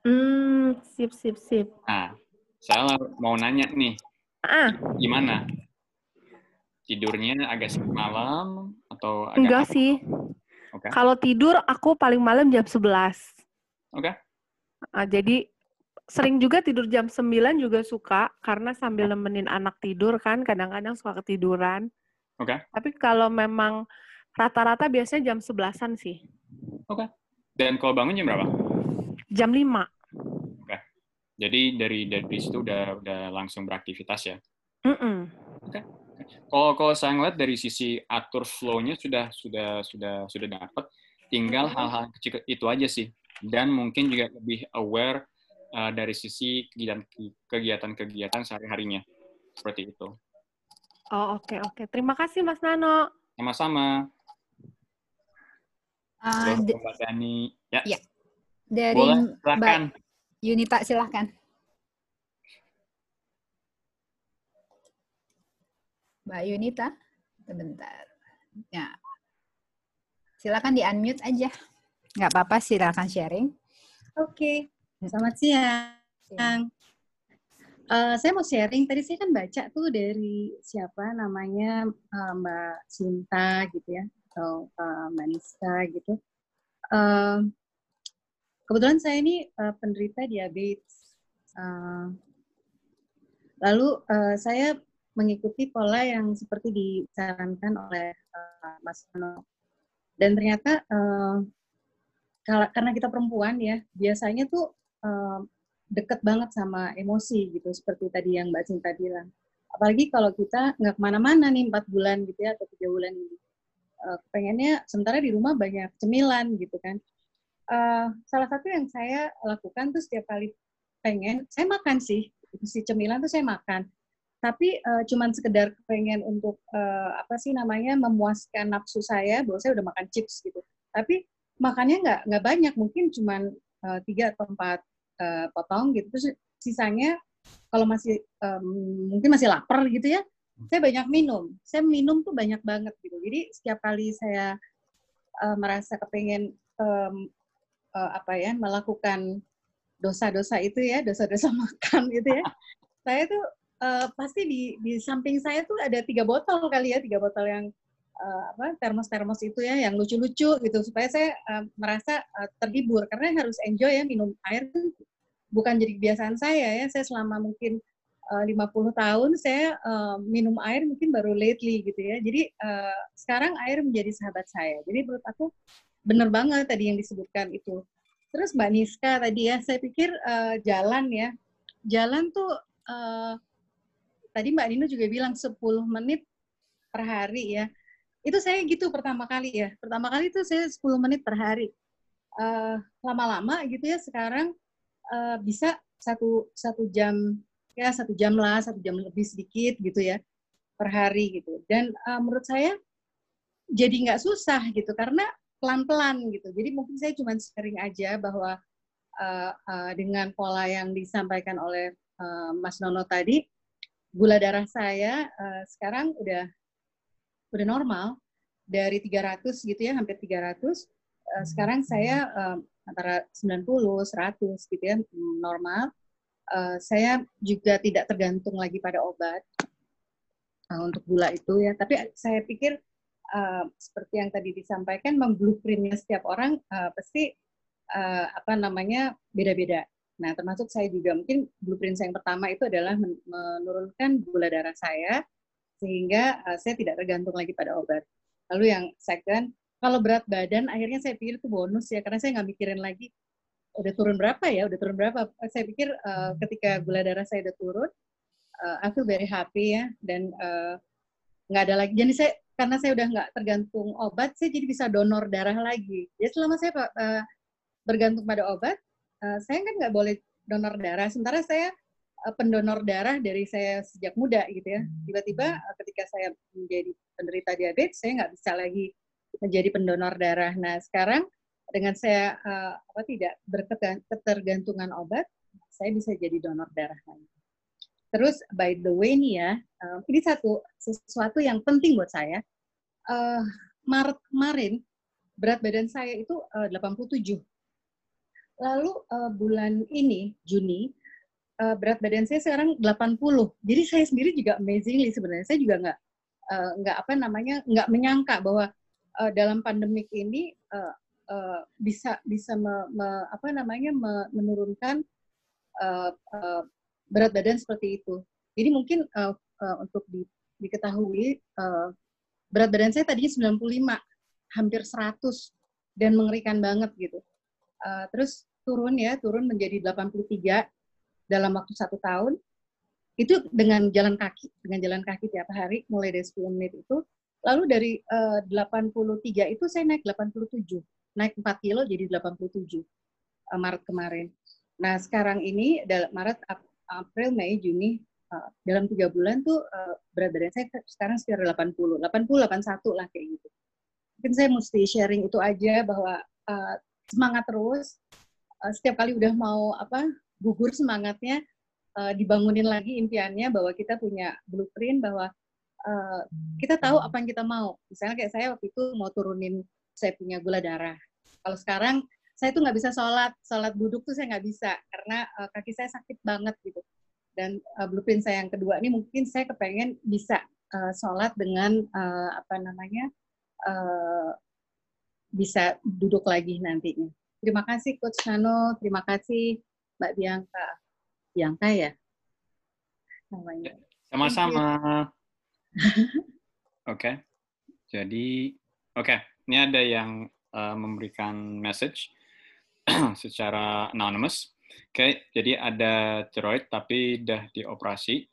D: Hmm, sip, sip, sip.
A: Nah, saya mau nanya nih,
D: Ah,
A: gimana? Tidurnya agak malam atau agak
D: enggak sih.
A: Oke.
D: Kalau tidur aku paling malam jam 11.
A: Oke.
D: Ah, jadi sering juga tidur jam 9 juga suka karena sambil nemenin anak tidur kan kadang-kadang suka ketiduran.
A: Oke.
D: Tapi kalau memang rata-rata biasanya jam 11-an sih.
A: Dan kalau bangun jam berapa?
D: Jam 5.
A: Jadi dari dari situ udah udah langsung beraktivitas ya.
D: Mm-mm.
A: Kalau kalau saya ngeliat dari sisi atur flow-nya sudah sudah sudah sudah dapat. Tinggal hal-hal kecil itu aja sih. Dan mungkin juga lebih aware uh, dari sisi kegiatan kegiatan-kegiatan sehari-harinya. Seperti itu.
D: Oh, oke, oke. Terima kasih Mas Nano.
A: Sama-sama.
B: D-
A: Mbak Dani. Ya,
B: Iya. dari
A: boleh
B: Mbak
A: silakan.
B: Yunita silahkan. Mbak Yunita, sebentar. Ya. Silakan di unmute aja. Nggak apa-apa, silakan sharing.
E: Oke, selamat siang. Eh, saya mau sharing. Tadi saya kan baca tuh dari siapa namanya eh, Mbak Sinta gitu ya, atau eh, Mbak Nista gitu. Eh, kebetulan saya ini eh, penderita diabetes. Eh, lalu eh, saya mengikuti pola yang seperti disarankan oleh eh, Mas Nono. Dan ternyata kalau karena kita perempuan ya biasanya tuh eh, deket banget sama emosi gitu seperti tadi yang Mbak Cinta bilang. Apalagi kalau kita nggak ke mana-mana nih empat bulan gitu ya atau tiga bulan ini. Eh, pengennya sementara di rumah banyak cemilan gitu kan. Eh, salah satu yang saya lakukan tuh setiap kali pengen saya makan sih. Si cemilan tuh saya makan. Tapi eh, cuman sekedar pengen untuk eh, apa sih namanya memuaskan nafsu saya bahwa saya udah makan chips gitu. Tapi makannya nggak nggak banyak. Mungkin cuman tiga atau empat eh, potong gitu. Terus sisanya kalau masih em, mungkin masih lapar gitu ya saya banyak minum. Saya minum tuh banyak banget gitu. Jadi setiap kali saya eh, merasa kepengen em, eh, apa ya melakukan dosa-dosa itu ya dosa-dosa makan gitu ya saya tuh eh, pasti di di samping saya tuh ada tiga botol kali ya tiga botol yang eh, apa termos-termos itu ya yang lucu-lucu gitu supaya saya eh, merasa eh, terhibur. Karena harus enjoy ya minum air tuh bukan jadi kebiasaan saya ya. Saya selama mungkin eh, 50 tahun saya eh, minum air mungkin baru lately gitu ya. Jadi eh, sekarang air menjadi sahabat saya. Jadi menurut aku benar banget tadi yang disebutkan itu. Terus Mbak Niska tadi ya saya pikir eh, jalan ya. Jalan tuh eh, tadi Mbak Nino juga bilang 10 menit per hari ya itu saya gitu pertama kali ya. Pertama kali itu saya 10 menit per hari. Eh, lama-lama gitu ya sekarang eh, bisa satu satu jam ya satu jam lah satu jam lebih sedikit gitu ya per hari gitu. Dan eh, menurut saya jadi nggak susah gitu karena pelan-pelan gitu. Jadi mungkin saya cuma sharing aja bahwa eh, eh, dengan pola yang disampaikan oleh eh, Mas Nono tadi gula darah saya eh, sekarang udah udah normal dari 300 gitu ya hampir 300 Eh, sekarang saya eh, antara 90 100 gitu ya normal uh, saya juga tidak tergantung lagi pada obat uh, untuk gula itu ya. Tapi saya pikir uh, seperti yang tadi disampaikan, memang blueprintnya setiap orang uh, pasti uh, apa namanya beda-beda. Nah, termasuk saya juga mungkin blueprint saya yang pertama itu adalah menurunkan gula darah saya sehingga uh, saya tidak tergantung lagi pada obat. Lalu yang second, kalau berat badan akhirnya saya pikir itu bonus ya karena saya nggak mikirin lagi udah turun berapa ya, udah turun berapa. Saya pikir uh, ketika gula darah saya udah turun, uh, I feel very happy ya dan nggak uh, ada lagi. Jadi saya karena saya udah nggak tergantung obat, saya jadi bisa donor darah lagi. Ya selama saya uh, bergantung pada obat, uh, saya kan nggak boleh donor darah. Sementara saya pendonor darah dari saya sejak muda gitu ya. Tiba-tiba uh, ketika saya menjadi penderita diabetes, saya nggak bisa lagi menjadi pendonor darah. Nah sekarang dengan saya uh, apa tidak berketergantungan obat, saya bisa jadi donor darah lagi. Terus by the way nih ya, uh, ini satu sesuatu yang penting buat saya. Uh, Maret kemarin berat badan saya itu uh, 87 Lalu uh, bulan ini Juni uh, berat badan saya sekarang 80. Jadi saya sendiri juga amazingly sebenarnya saya juga nggak uh, nggak apa namanya nggak menyangka bahwa uh, dalam pandemik ini uh, uh, bisa bisa me, me, apa namanya me, menurunkan uh, uh, berat badan seperti itu. Jadi mungkin uh, uh, untuk di, diketahui uh, berat badan saya tadinya 95 hampir 100 dan mengerikan banget gitu. Uh, terus turun ya, turun menjadi 83 dalam waktu satu tahun. Itu dengan jalan kaki, dengan jalan kaki tiap hari, mulai dari 10 menit itu. Lalu dari uh, eh, 83 itu saya naik 87. Naik 4 kilo jadi 87 uh, Maret kemarin. Nah sekarang ini, Maret, April, Mei, Juni, uh, dalam tiga bulan tuh uh, berat badan saya sekarang sekitar 80, 80, 81 lah kayak gitu. Mungkin saya mesti sharing itu aja bahwa uh, semangat terus, Eh, setiap kali udah mau apa gugur semangatnya uh, dibangunin lagi impiannya bahwa kita punya blueprint bahwa uh, kita tahu apa yang kita mau. Misalnya kayak saya waktu itu mau turunin saya punya gula darah. Kalau sekarang saya tuh nggak bisa sholat, sholat duduk tuh saya nggak bisa karena uh, kaki saya sakit banget gitu. Dan uh, blueprint saya yang kedua ini mungkin saya kepengen bisa uh, sholat dengan uh, apa namanya uh, bisa duduk lagi nantinya. Terima kasih Coach Nano, terima kasih Mbak Bianca. Bianca ya?
A: Namanya. Sama-sama. Oke. okay. Jadi, oke. Okay. Ini ada yang uh, memberikan message secara anonymous. Oke, okay. jadi ada tiroid tapi udah dioperasi.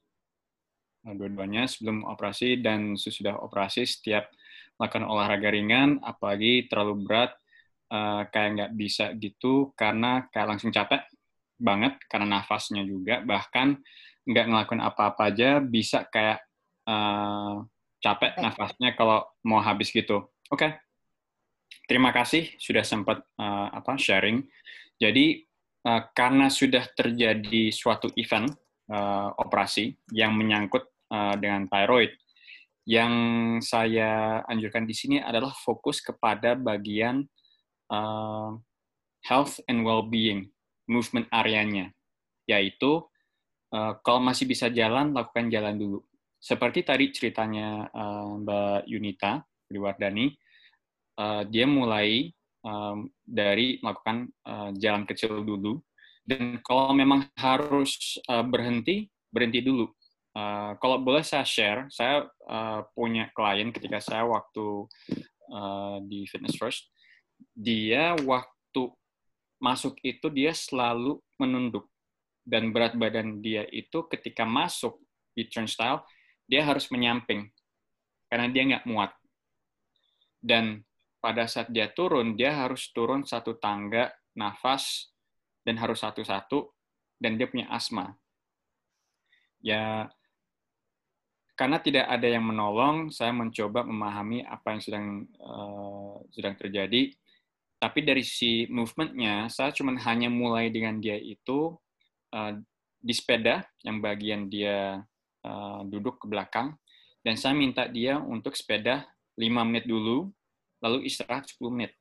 A: Nah, dua-duanya sebelum operasi dan sesudah operasi setiap melakukan olahraga ringan, apalagi terlalu berat, uh, kayak nggak bisa gitu karena kayak langsung capek banget karena nafasnya juga bahkan nggak ngelakuin apa-apa aja bisa kayak uh, capek nafasnya kalau mau habis gitu. Oke, okay. terima kasih sudah sempat uh, apa sharing. Jadi uh, karena sudah terjadi suatu event uh, operasi yang menyangkut uh, dengan thyroid, yang saya anjurkan di sini adalah fokus kepada bagian uh, health and well-being movement areanya, yaitu uh, kalau masih bisa jalan, lakukan jalan dulu. Seperti tadi ceritanya uh, Mbak Yunita Priwardani, uh, dia mulai um, dari melakukan uh, jalan kecil dulu, dan kalau memang harus uh, berhenti, berhenti dulu. Uh, kalau boleh saya share, saya uh, punya klien ketika saya waktu uh, di Fitness First, dia waktu masuk itu dia selalu menunduk. Dan berat badan dia itu ketika masuk di turnstile dia harus menyamping. Karena dia nggak muat. Dan pada saat dia turun dia harus turun satu tangga nafas dan harus satu-satu dan dia punya asma. Ya karena tidak ada yang menolong saya mencoba memahami apa yang sedang uh, sedang terjadi tapi dari si movementnya, saya cuma hanya mulai dengan dia itu uh, di sepeda, yang bagian dia uh, duduk ke belakang, dan saya minta dia untuk sepeda 5 menit dulu, lalu istirahat 10 menit.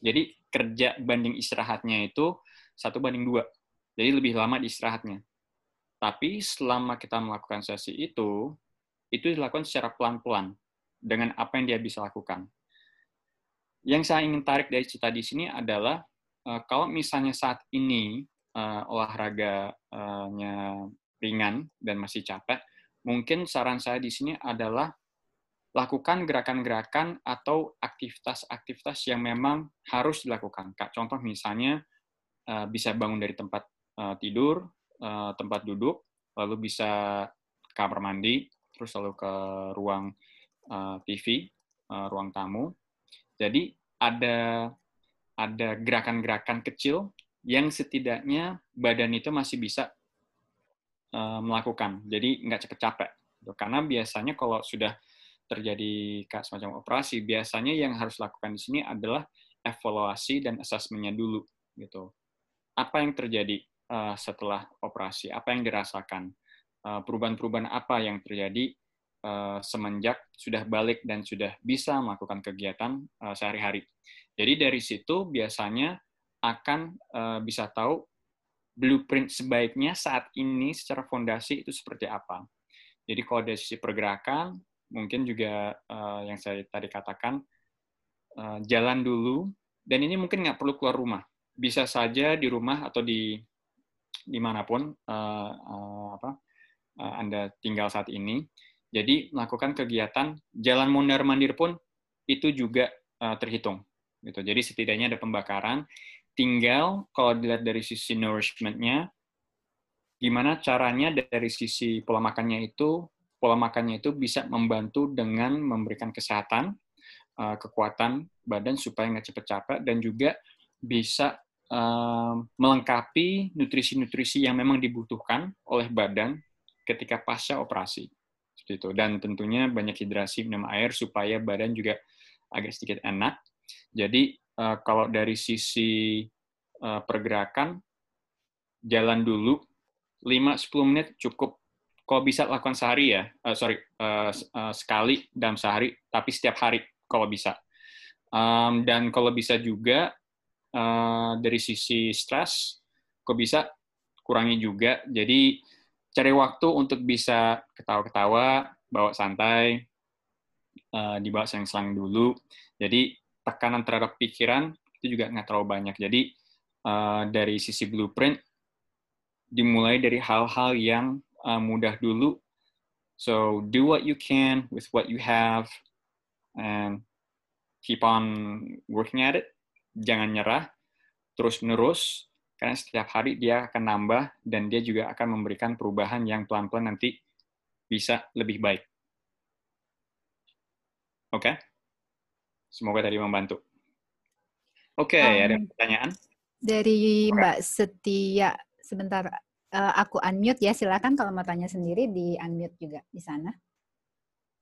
A: Jadi kerja banding istirahatnya itu satu banding dua. Jadi lebih lama di istirahatnya. Tapi selama kita melakukan sesi itu, itu dilakukan secara pelan-pelan dengan apa yang dia bisa lakukan. Yang saya ingin tarik dari cerita di sini adalah uh, kalau misalnya saat ini uh, olahraganya ringan dan masih capek, mungkin saran saya di sini adalah lakukan gerakan-gerakan atau aktivitas-aktivitas yang memang harus dilakukan. Kak, contoh misalnya uh, bisa bangun dari tempat uh, tidur, uh, tempat duduk, lalu bisa kamar mandi, terus lalu ke ruang uh, TV, uh, ruang tamu. Jadi ada ada gerakan-gerakan kecil yang setidaknya badan itu masih bisa uh, melakukan. Jadi nggak cepet capek. Karena biasanya kalau sudah terjadi semacam operasi, biasanya yang harus lakukan di sini adalah evaluasi dan asesmennya dulu gitu. Apa yang terjadi uh, setelah operasi? Apa yang dirasakan? Uh, perubahan-perubahan apa yang terjadi uh, semenjak sudah balik dan sudah bisa melakukan kegiatan uh, sehari-hari. Jadi dari situ biasanya akan uh, bisa tahu blueprint sebaiknya saat ini secara fondasi itu seperti apa. Jadi kalau dari sisi pergerakan, mungkin juga uh, yang saya tadi katakan uh, jalan dulu dan ini mungkin nggak perlu keluar rumah bisa saja di rumah atau di di mana pun uh, uh, apa uh, anda tinggal saat ini jadi melakukan kegiatan jalan mondar mandir pun itu juga uh, terhitung gitu jadi setidaknya ada pembakaran tinggal kalau dilihat dari sisi nourishmentnya gimana caranya dari sisi pola makannya itu pola makannya itu bisa membantu dengan memberikan kesehatan, uh, kekuatan badan supaya nggak cepat capek dan juga bisa uh, melengkapi nutrisi-nutrisi yang memang dibutuhkan oleh badan ketika pasca operasi. Seperti itu. Dan tentunya banyak hidrasi minum air supaya badan juga agak sedikit enak. Jadi uh, kalau dari sisi uh, pergerakan, jalan dulu 5-10 menit cukup kalau bisa lakukan sehari ya, uh, sorry, uh, uh, sekali dalam sehari, tapi setiap hari kalau bisa. Um, dan kalau bisa juga uh, dari sisi stres, kok bisa kurangi juga. Jadi cari waktu untuk bisa ketawa-ketawa, bawa santai, uh, dibawa selang-selang dulu. Jadi tekanan terhadap pikiran itu juga nggak terlalu banyak. Jadi uh, dari sisi blueprint dimulai dari hal-hal yang uh, mudah dulu. So do what you can with what you have and keep on working at it. Jangan nyerah, terus menerus karena setiap hari dia akan nambah dan dia juga akan memberikan perubahan yang pelan-pelan nanti bisa lebih baik. Oke? Okay? Semoga tadi membantu. Oke, okay, um, ada pertanyaan?
B: Dari Mbak Setia, sebentar uh, aku unmute ya. Silakan kalau mau tanya sendiri di unmute juga di sana.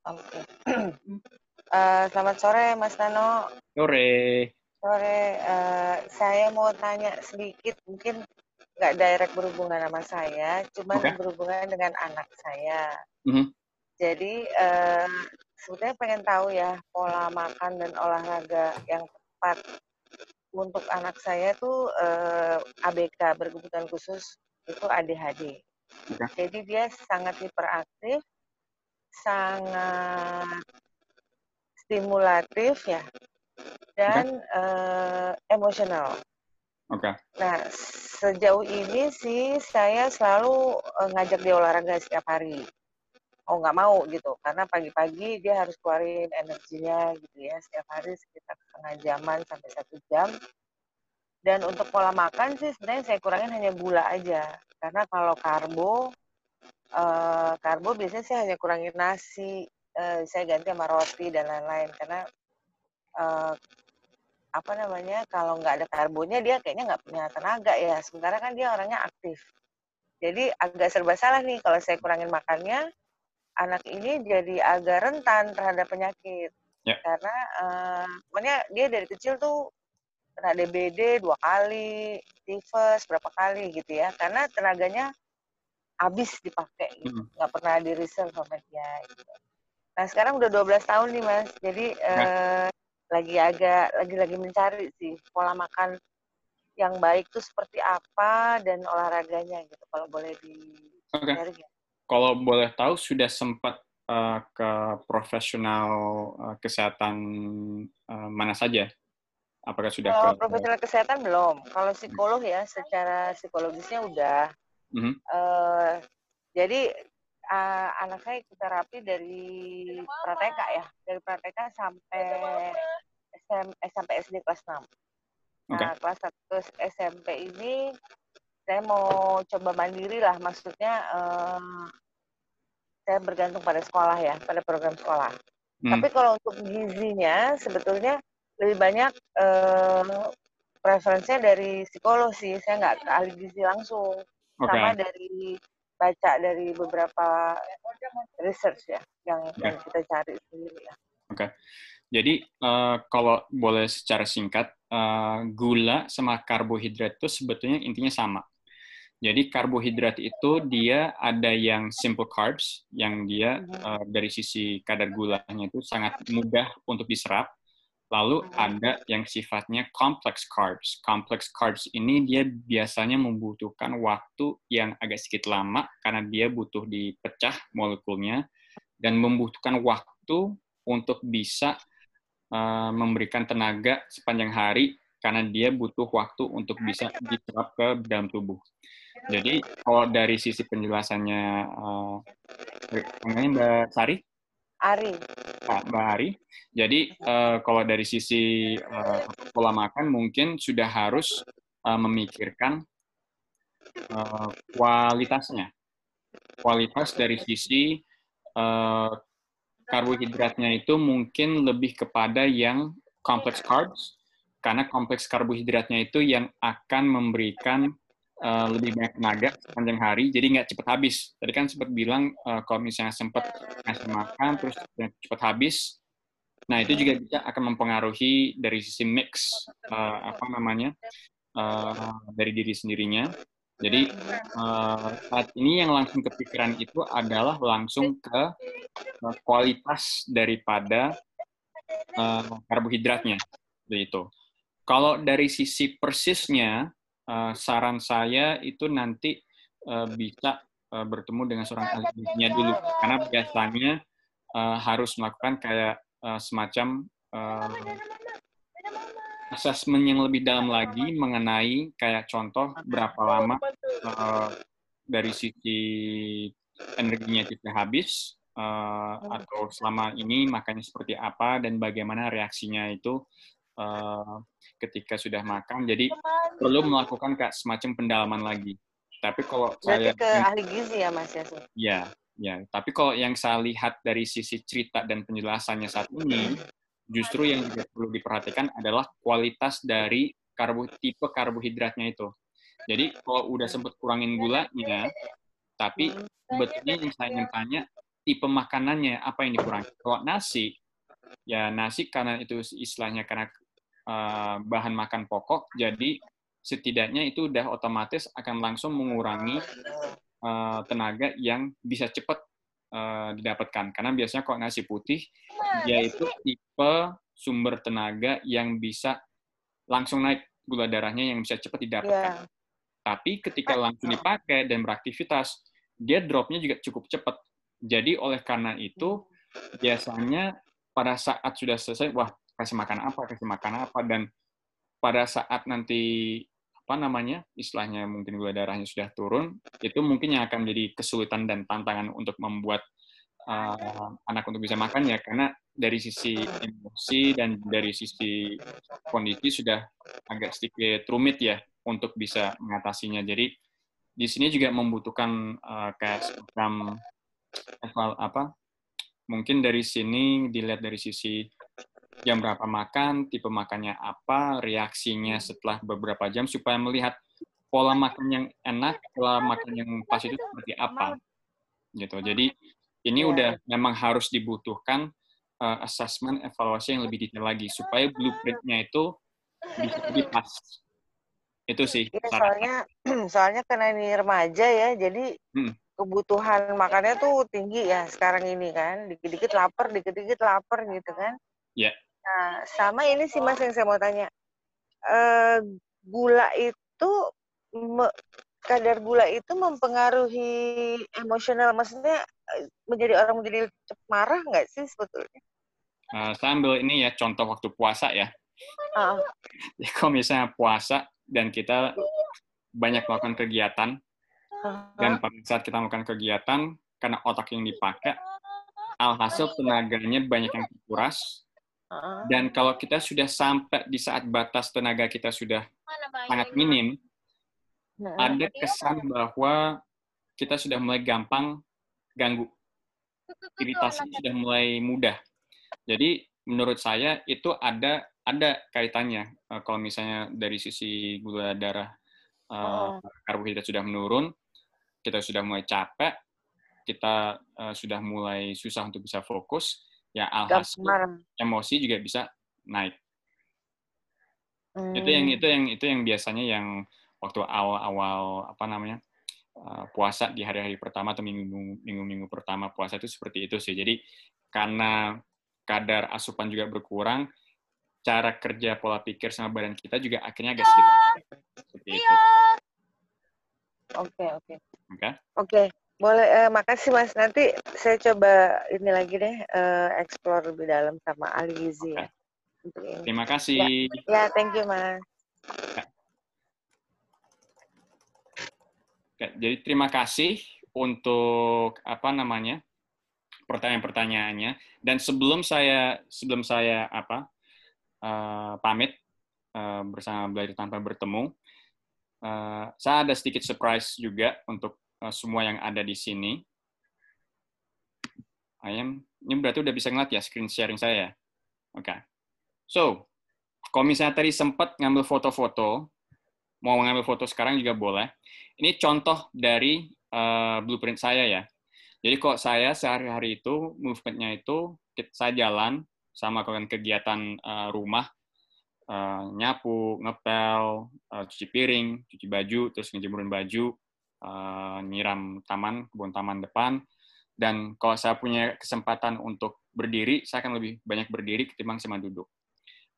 F: Oke. Okay. uh, selamat sore Mas Nano.
A: Sore.
F: Sore. Uh, saya mau tanya sedikit, mungkin nggak direct berhubungan sama saya, cuma okay. berhubungan dengan anak saya. Mm -hmm. Jadi uh, sebenarnya pengen tahu ya pola makan dan olahraga yang tepat untuk anak saya tuh uh, ABK berkebutuhan khusus itu ADHD. Okay. Jadi dia sangat hiperaktif, sangat stimulatif ya, dan okay. uh, eh, emosional.
A: Oke. Okay.
F: Nah sejauh ini sih saya selalu uh, ngajak dia olahraga setiap hari. Oh nggak mau gitu, karena pagi-pagi dia harus keluarin energinya gitu ya setiap hari sekitar setengah jaman sampai satu jam dan untuk pola makan sih sebenarnya saya kurangin hanya gula aja. Karena kalau karbo, uh, karbo biasanya saya hanya kurangin nasi, uh, saya ganti sama roti dan lain-lain. Karena uh, apa namanya kalau nggak ada karbonya dia kayaknya nggak punya tenaga ya. Sementara kan dia orangnya aktif. Jadi agak serba salah nih kalau saya kurangin makannya, anak ini jadi agak rentan terhadap penyakit. Yeah. Karena uh, makanya dia dari kecil tuh kena DBD dua kali, tifus berapa kali gitu ya, karena tenaganya habis dipakai, gitu. nggak pernah di reserve sama dia. Gitu. Nah sekarang udah 12 tahun nih mas, jadi eh, lagi agak lagi-lagi mencari sih pola makan yang baik tuh seperti apa dan olahraganya gitu kalau boleh di. Dari gitu.
A: Kalau boleh tahu sudah sempat eh, ke profesional eh, kesehatan eh, mana saja? Apakah sudah
F: Kalau
A: ke
F: profesional kesehatan belum. Kalau psikolog ya, secara psikologisnya udah.
A: Mhm.
F: Eh, jadi eh, anak saya ikut terapi dari prateka ya, dari prateka sampai SM, eh, sampai SD kelas 6. Nah, kelas 1 SMP ini saya mau coba mandiri lah, maksudnya eh, saya bergantung pada sekolah ya, pada program sekolah.
A: Hmm,
F: Tapi kalau untuk gizinya sebetulnya lebih banyak eh, preferensinya dari psikolog sih. Saya nggak ke ahli gizi langsung.
A: Oke.
F: Sama dari baca dari beberapa research ya yang, yang kita cari sendiri ya.
A: Jadi eh, kalau boleh secara singkat, eh, gula sama karbohidrat itu sebetulnya intinya sama. Jadi karbohidrat itu dia ada yang simple carbs, yang dia eh, dari sisi kadar gulanya itu sangat mudah untuk diserap. Lalu ada yang sifatnya complex carbs. Complex carbs ini dia biasanya membutuhkan waktu yang agak sedikit lama karena dia butuh dipecah molekulnya dan membutuhkan waktu untuk bisa uh, memberikan tenaga sepanjang hari karena dia butuh waktu untuk bisa diserap ke dalam tubuh. Jadi kalau dari sisi penjelasannya, uh, Mbak Sari,
F: Ari,
A: Pak Mbak Hari. Jadi eh, kalau dari sisi eh, pola makan mungkin sudah harus eh, memikirkan eh, kualitasnya. Kualitas dari sisi eh, karbohidratnya itu mungkin lebih kepada yang complex carbs karena kompleks karbohidratnya itu yang akan memberikan eh, lebih banyak tenaga sepanjang hari, jadi nggak cepat habis. Tadi kan sempat bilang eh, kalau misalnya sempat ngasih makan terus cepat habis, nah itu juga bisa akan mempengaruhi dari sisi mix eh, apa namanya eh, dari diri sendirinya. Jadi eh, saat ini yang langsung kepikiran itu adalah langsung ke eh, kualitas daripada eh, karbohidratnya, begitu. Kalau dari sisi persisnya, eh, saran saya itu nanti eh, bisa eh, bertemu dengan seorang ahli gizinya dulu, karena biasanya eh, harus melakukan kayak semacam eh, assessment yang lebih dalam lagi mengenai kayak contoh berapa lama dari sisi energinya tidak habis atau selama ini makannya seperti apa dan bagaimana reaksinya itu eh, ketika sudah makan. Jadi perlu melakukan kayak semacam pendalaman lagi. Tapi kalau saya
F: berarti ke ahli gizi ya Mas?
A: Ya, ya. Tapi kalau yang saya lihat dari sisi cerita dan penjelasannya saat ini, justru yang juga perlu diperhatikan adalah kualitas dari karbo tipe karbohidratnya itu. Jadi kalau udah sempat kurangin gulanya, tapi sebetulnya yang saya ingin tanya tipe makanannya apa yang dikurangi. Kalau nasi, ya nasi karena itu istilahnya karena uh, bahan makan pokok, jadi setidaknya itu udah otomatis akan langsung mengurangi uh, tenaga yang bisa cepat uh, didapatkan. Karena biasanya kalau nasi putih, dia itu tipe sumber tenaga yang bisa langsung naik gula darahnya yang bisa cepat didapatkan.
F: Iya.
A: Tapi ketika langsung dipakai dan beraktivitas, dia dropnya juga cukup cepat. Jadi oleh karena itu, biasanya pada saat sudah selesai, wah kasih makan apa, kasih makan apa, dan pada saat nanti apa namanya istilahnya mungkin gula darahnya sudah turun, itu mungkin yang akan menjadi kesulitan dan tantangan untuk membuat uh, anak untuk bisa makan ya, karena dari sisi emosi dan dari sisi kondisi sudah agak sedikit rumit ya untuk bisa mengatasinya. Jadi di sini juga membutuhkan uh, kayak semacam apa? Mungkin dari sini dilihat dari sisi jam berapa makan, tipe makannya apa, reaksinya setelah beberapa jam supaya melihat pola makan yang enak, pola makan yang pas itu seperti apa. Gitu. Jadi ini
F: Iya.
A: udah memang harus dibutuhkan uh, assessment evaluasi yang lebih detail lagi supaya blueprintnya itu bisa lebih pas. Itu sih. Saran.
F: soalnya soalnya karena ini remaja ya, jadi
A: Hmm.
F: kebutuhan makannya tuh tinggi ya sekarang ini kan. Dikit-dikit lapar, dikit-dikit lapar gitu kan.
A: Iya.
F: Nah, sama ini sih Mas yang saya mau tanya. Eh, gula itu me- kadar gula itu mempengaruhi emosional, maksudnya eh, menjadi orang menjadi cepat marah nggak sih sebetulnya?
A: Uh, saya ambil ini ya contoh waktu puasa ya.
F: Uh,
A: Ya, kalau misalnya puasa dan kita banyak melakukan kegiatan dan pada saat kita melakukan kegiatan karena otak yang dipakai, alhasil tenaganya banyak yang terkuras dan kalau kita sudah sampai di saat batas tenaga kita sudah sangat minim,
F: uh,
A: ada kesan bahwa kita sudah mulai gampang ganggu. Iritasi sudah mulai mudah. Jadi menurut saya itu ada ada kaitannya Eh, kalau misalnya dari sisi gula darah eh,
F: Oh.
A: karbohidrat sudah menurun, kita sudah mulai capek, kita eh, sudah mulai susah untuk bisa fokus, ya alhasil emosi juga bisa naik.
F: Hmm.
A: Itu yang itu yang itu yang biasanya yang waktu awal-awal apa namanya uh, puasa di hari-hari pertama atau minggu minggu-minggu pertama puasa itu seperti itu sih. Jadi karena kadar asupan juga berkurang, cara kerja pola pikir sama badan kita juga akhirnya agak sedikit seperti itu.
F: Oke oke
A: Oke.
F: oke. Boleh, eh, makasih Mas. Nanti saya coba ini lagi deh, eh, explore lebih dalam sama ahli gizi ya. Untuk ini.
A: Terima kasih.
F: Ya, thank you Mas.
A: Oke, jadi terima kasih untuk apa namanya pertanyaan-pertanyaannya. Dan sebelum saya sebelum saya apa eh, pamit eh, bersama belajar tanpa bertemu, eh, saya ada sedikit surprise juga untuk semua yang ada di sini. Ayam, ini berarti udah bisa ngeliat ya screen sharing saya. ya? Oke. So, kalau misalnya tadi sempat ngambil foto-foto, mau ngambil foto sekarang juga boleh. Ini contoh dari eh, blueprint saya ya. Jadi kok saya sehari-hari itu movement-nya itu saya jalan sama kalian kegiatan eh, rumah, eh, nyapu, ngepel, eh, cuci piring, cuci baju, terus ngejemurin baju, eh, nyiram taman, kebun taman depan. Dan kalau saya punya kesempatan untuk berdiri, saya akan lebih banyak berdiri ketimbang sama duduk.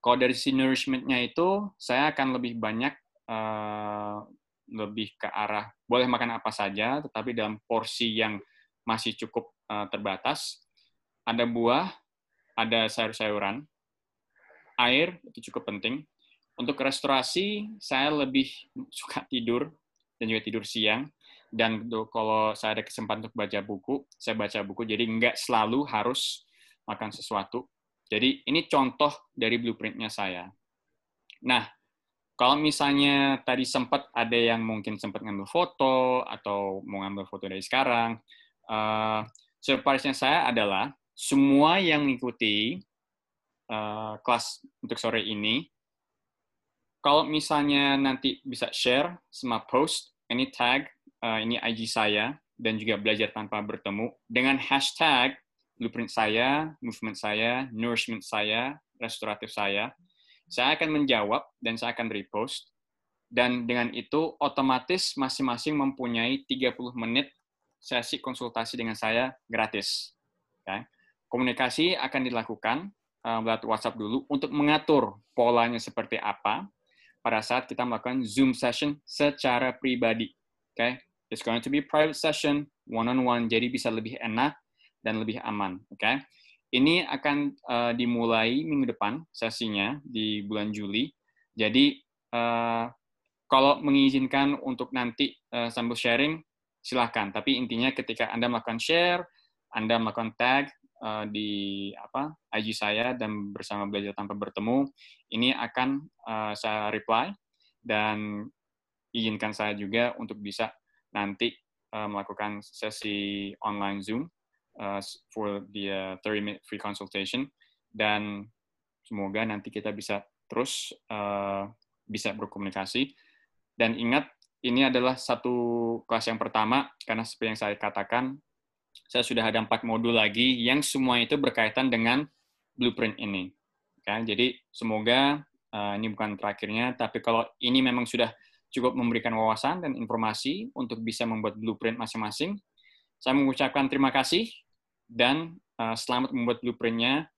A: Kalau dari si nourishment-nya itu, saya akan lebih banyak eh, lebih ke arah boleh makan apa saja, tetapi dalam porsi yang masih cukup eh, terbatas. Ada buah, ada sayur-sayuran, air itu cukup penting. Untuk restorasi, saya lebih suka tidur dan juga tidur siang. Dan do- kalau saya ada kesempatan untuk baca buku, saya baca buku. Jadi nggak selalu harus makan sesuatu. Jadi ini contoh dari blueprintnya saya. Nah, kalau misalnya tadi sempat ada yang mungkin sempat ngambil foto atau mau ngambil foto dari sekarang, eh surprise-nya saya adalah semua yang mengikuti eh, kelas untuk sore ini, kalau misalnya nanti bisa share sama post, ini tag, eh, ini IG saya, dan juga belajar tanpa bertemu, dengan hashtag blueprint saya, movement saya, nourishment saya, restoratif saya, saya akan menjawab dan saya akan repost. Dan dengan itu otomatis masing-masing mempunyai 30 menit sesi konsultasi dengan saya gratis. Oke. Komunikasi akan dilakukan uh, WhatsApp dulu untuk mengatur polanya seperti apa pada saat kita melakukan Zoom session secara pribadi. Oke. It's going to be private session, one-on-one, jadi bisa lebih enak dan lebih aman. Oke. Ini akan uh, dimulai minggu depan sesinya di bulan Juli. Jadi uh, kalau mengizinkan untuk nanti uh, sambil sharing, silahkan. Tapi intinya ketika Anda melakukan share, Anda melakukan tag uh, di apa IG saya dan bersama belajar tanpa bertemu, ini akan uh, saya reply dan izinkan saya juga untuk bisa nanti uh, melakukan sesi online Zoom uh, for the uh, 30 minute free consultation dan semoga nanti kita bisa terus uh, bisa berkomunikasi. Dan ingat ini adalah satu kelas yang pertama karena seperti yang saya katakan saya sudah ada empat modul lagi yang semua itu berkaitan dengan blueprint ini. Oke, jadi semoga uh, ini bukan terakhirnya, tapi kalau ini memang sudah cukup memberikan wawasan dan informasi untuk bisa membuat blueprint masing-masing, saya mengucapkan terima kasih dan uh, selamat membuat blueprintnya.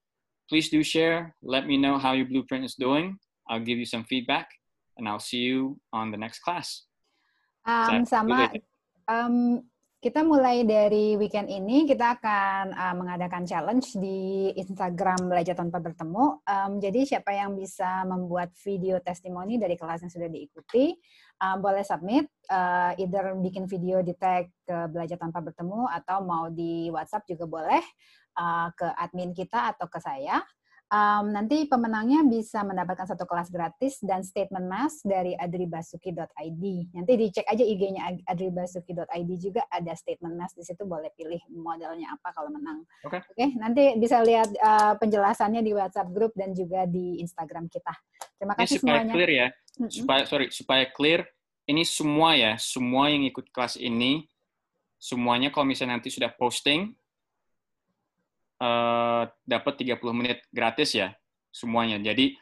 A: Please do share. Let me know how your blueprint is doing. I'll give you some feedback, and I'll see you on the next class.
B: Um, sama um, kita mulai dari weekend ini kita akan uh, mengadakan challenge di Instagram belajar tanpa bertemu. Um, jadi siapa yang bisa membuat video testimoni dari kelas yang sudah diikuti um, boleh submit, uh, either bikin video di tag ke belajar tanpa bertemu atau mau di WhatsApp juga boleh uh, ke admin kita atau ke saya. Um, nanti pemenangnya bisa mendapatkan satu kelas gratis dan statement mass dari adribasuki.id. Nanti dicek aja IG-nya adribasuki.id juga ada statement mass di situ boleh pilih modelnya apa kalau menang.
A: Oke. Okay.
B: Oke, okay, nanti bisa lihat uh, penjelasannya di WhatsApp group dan juga di Instagram kita. Terima kasih
A: Ini supaya
B: semuanya.
A: clear ya. Supaya sorry, supaya clear ini semua ya, semua yang ikut kelas ini semuanya kalau misalnya nanti sudah posting Uh, dapat 30 menit gratis ya semuanya. Jadi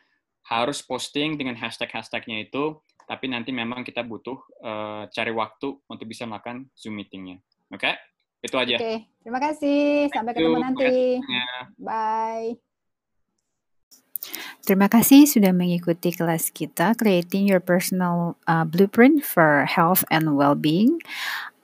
A: harus posting dengan hashtag-hashtagnya itu, tapi nanti memang kita butuh uh, cari waktu untuk bisa melakukan Zoom meetingnya. Oke? Okay? Itu aja.
B: Oke, okay. terima kasih. Sampai ketemu nanti. Bye.
G: Terima kasih sudah mengikuti kelas kita Creating Your Personal uh, Blueprint for Health and Well-being.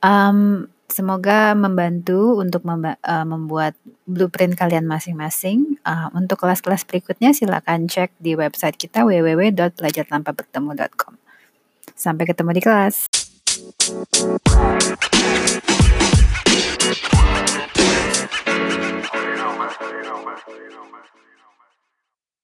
G: Um, Semoga membantu untuk memba uh, membuat blueprint kalian masing-masing. Uh, untuk kelas-kelas berikutnya silakan cek di website kita www.belajartanpabertemu.com. Sampai ketemu di kelas.